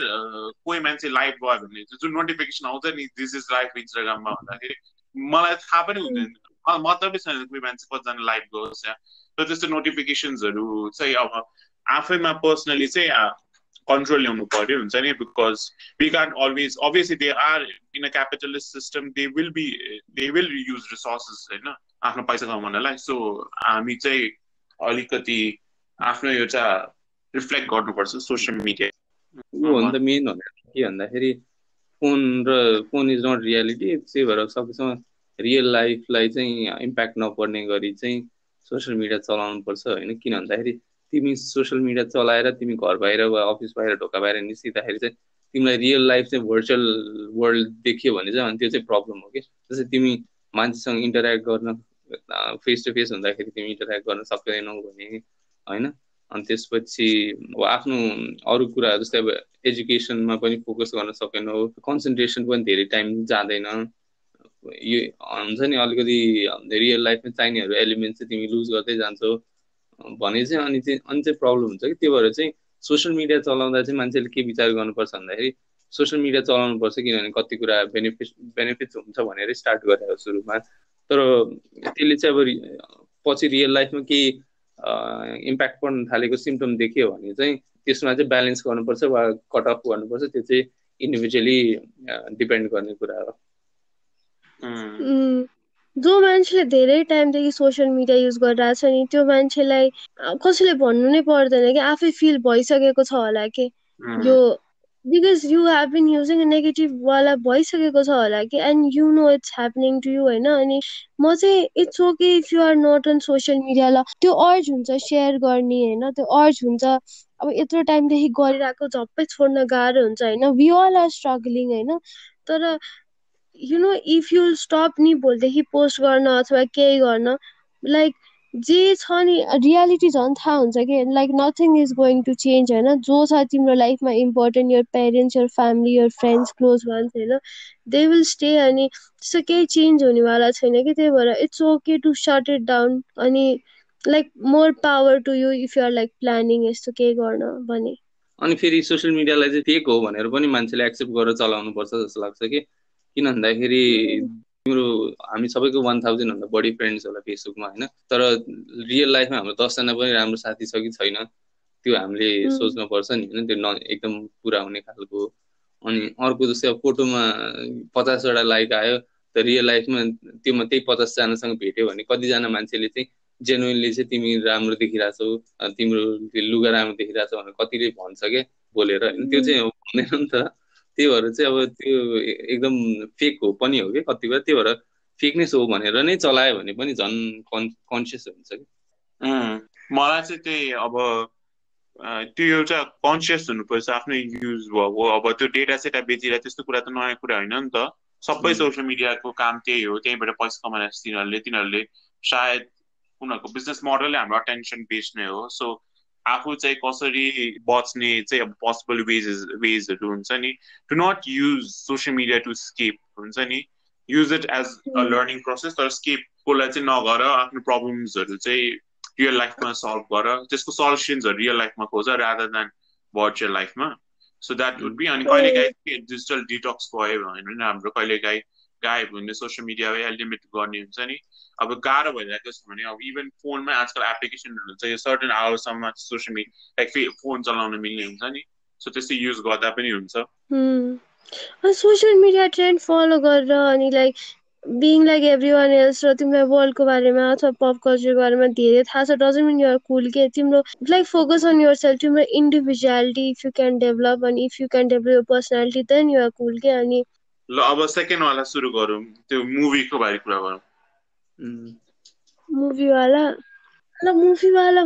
कोही मान्छे लाइभ भयो भने जुन नोटिफिकेसन आउँछ नि दिस इज लाइभ इन्स्टाग्राममा भन्दाखेरि मलाई थाहा पनि हुँदैन। मतलबै छैन कोही मान्छे कतिजना लाइभ गयोस् या। त्यस्तो नोटिफिकेसन्सहरू चाहिँ अब आफैमा पर्सनली चाहिँ कन्ट्रोल ल्याउनु पर्यो हुन्छ नि? Because we can always obviously they are in a capitalist system they will be they will use resources होइन? आफ्नो पैसा कमाउनलाई। सो हामी चाहिँ अलिकति आफ्नो एउटा रिफ्लेक्ट गर्नुपर्छ सोसियल मिडिया भन्दा मेन के भन्दाखेरि फोन र फोन इज नट रियालिटी त्यही भएर सकेसम्म रियल लाइफलाई चाहिँ इम्प्याक्ट नपर्ने गरी चाहिँ सोसियल मिडिया चलाउनु पर्छ होइन? किन भन्दाखेरि तिमी सोसियल मिडिया चलाएर तिमी घर बाहिर वा अफिस बाहिर ढोका बाहिर निस्किँदाखेरि चाहिँ तिमीलाई रियल लाइफ चाहिँ भर्चुअल वर्ल्ड देखियो भने चाहिँ अनि त्यो चाहिँ प्रब्लम हो कि? जस्तै तिमी मान्छेसँग इन्टरेक्ट गर्न फेस टु फेस हुँदाखेरि तिमी इन्टरेक्ट गर्न सक्दैनौ भने होइन? अनि त्यसपछि आफ्नो अरू कुरा जस्तै अब एजुकेसनमा पनि फोकस गर्न सकेनौ कन्सन्ट्रेसन पनि धेरै टाइम जाँदैन। यो हुन्छ नि अलिकति रियल लाइफमा चाहिनेहरू एलिमेन्ट चाहिँ तिमी लुज गर्दै जान्छौ। भने चाहिँ अनि चाहिँ अनि चाहिँ प्रब्लम हुन्छ कि? त्यो भएर चाहिँ सोसियल मिडिया चलाउँदा चाहिँ मान्छेले के विचार गर्नुपर्छ भन्दाखेरि सोसियल मिडिया चलाउनु पर्छ किनभने कति कुरा बेनिफिट बेनिफिट्स हुन्छ भनेर स्टार्ट गरेको सुरुमा। तर त्यसले चाहिँ अब पछि रियल लाइफमा केही इम्प्याक्ट पर्न थालेको सिम्टम देखियो भने चाहिँ त्यसमा चाहिँ ब्यालेन्स गर्नुपर्छ वा कट अफ गर्नुपर्छ त्यो चाहिँ इन्डिभिजुअली डिपेन्ड गर्ने कुरा हो। जो मान्छेले धेरै टाइमदेखि सोसियल मिडिया युज गरिरहेको छ नि त्यो मान्छेलाई कसैले भन्नु नै पर्दैन कि आफै फिल भइसकेको छ होला कि। यो because you have been using नेगेटिभवाला भइसकेको छ होला कि and you know it's happening to you होइन? अनि म चाहिँ it's okay if you are not on social media ल। त्यो अर्ज हुन्छ सेयर गर्ने होइन? त्यो अर्ज हुन्छ। अब यत्रो टाइमदेखि गरिरहेको झप्पै छोड्न गाह्रो हुन्छ होइन? वी अल आर स्ट्रगलिङ होइन? तर you know if you stop नि भोलिदेखि पोस्ट गर्न अथवा केही गर्न लाइक जे छ नि रियालिटी झन् थाहा हुन्छ कि? Like nothing is going to change होइन? जो छ तिम्रो लाइफमा important your parents your family your friends close ones होइन? दे विल स्टे अनि त्यस्तो केही चेन्ज हुनेवाला छैन कि? त्यही भएर it's okay to sort it down अनि like more power to you if you're like planning यस्तो केही गर्न भने। अनि फेरि सोसियल मिडियालाई चाहिँ फेक हो भनेर पनि मान्छेले एक्सेप्ट गरेर चलाउनु पर्छ जस्तो लाग्छ कि? किन भन्दाखेरि तिम्रो हामी सबैको वान थाउजन्डभन्दा बढी फ्रेन्ड्स होला फेसबुकमा होइन? तर रियल लाइफमा हाम्रो दसजना पनि राम्रो साथी छ कि छैन त्यो हामीले सोच्नुपर्छ नि होइन? त्यो न एकदम पुरा हुने खालको। अनि अर्को जस्तै अब फोटोमा पचासवटा लाइक आयो त रियल लाइफमा त्योमा त्यही पचासजनासँग भेट्यो भने कतिजना मान्छेले चाहिँ जेन्युनली चाहिँ तिमी राम्रो देखिरहेछौ तिम्रो लुगा राम्रो देखिरहेछौ भनेर कतिले भन्छ क्या बोलेर होइन? त्यो चाहिँ भन्दैन नि त। त्यही भएर चाहिँ अब त्यो एकदम फेक हो पनि हो कि? कति बेला त्यही भएर फेकनेस हो भनेर नै चलायो भने पनि झन् कन् कन्सियस हुन्छ कि? मलाई चाहिँ त्यही अब त्यो एउटा कन्सियस हुनुपर्छ आफ्नो युज भएको। अब त्यो डेटा सेटा बेचिरहेको त्यस्तो कुरा त नयाँ कुरा होइन नि त। सबै सोसियल मिडियाको काम त्यही हो। त्यहीँबाट पैसा कमाइरहेको तिनीहरूले तिनीहरूले सायद उनीहरूको बिजनेस मोडलै हाम्रो अटेन्सन बेच्ने हो। सो आफू चाहिँ कसरी बच्ने चाहिँ अब पोसिबल वेजेस वेजहरू हुन्छ नि? To not use social media to escape हुन्छ नि? Use it as a learning process तर स्केपकोलाई चाहिँ नगर आफ्नो प्रब्लम्सहरू चाहिँ रियल लाइफमा सल्भ गर त्यसको सल्युसन्सहरू रियल लाइफमा खोज रादर देन भर्चुअल लाइफमा सो द्याट वुड बी अनि कहिलेकाहीँ डिजिटल डिटक्स भयो भने हाम्रो कहिलेकाहीँ गायब हुने सोसियल मिडिया लिमिट गर्ने हुन्छ नि। अब गाह्रो भइरहेको छ भने अब इभन फोनमै आजकल एप्लिकेसनहरू हुन्छ यो सर्टन आवरसम्म सोसियल मिडिया लाइक फोन चलाउन मिल्ने हुन्छ नि। सो त्यस्तै युज गर्दा पनि हुन्छ। सोसियल मिडिया ट्रेन्ड फलो गरेर अनि like being like every one else र तिमीलाई वर्ल्डको बारेमा अथवा पप कल्चरको बारेमा धेरै थाहा छ। डजन्ट मिन युआर कुल के तिम्रो like focus on yourself तिम्रो individuality if you can develop अनि if you can develop your personality then your cool के अनि ल अब सेकेन्ड वाला सुरु गरौँ। त्यो मुभीको बारे कुरा गरौँ मुभीवाला ल मुभीवाला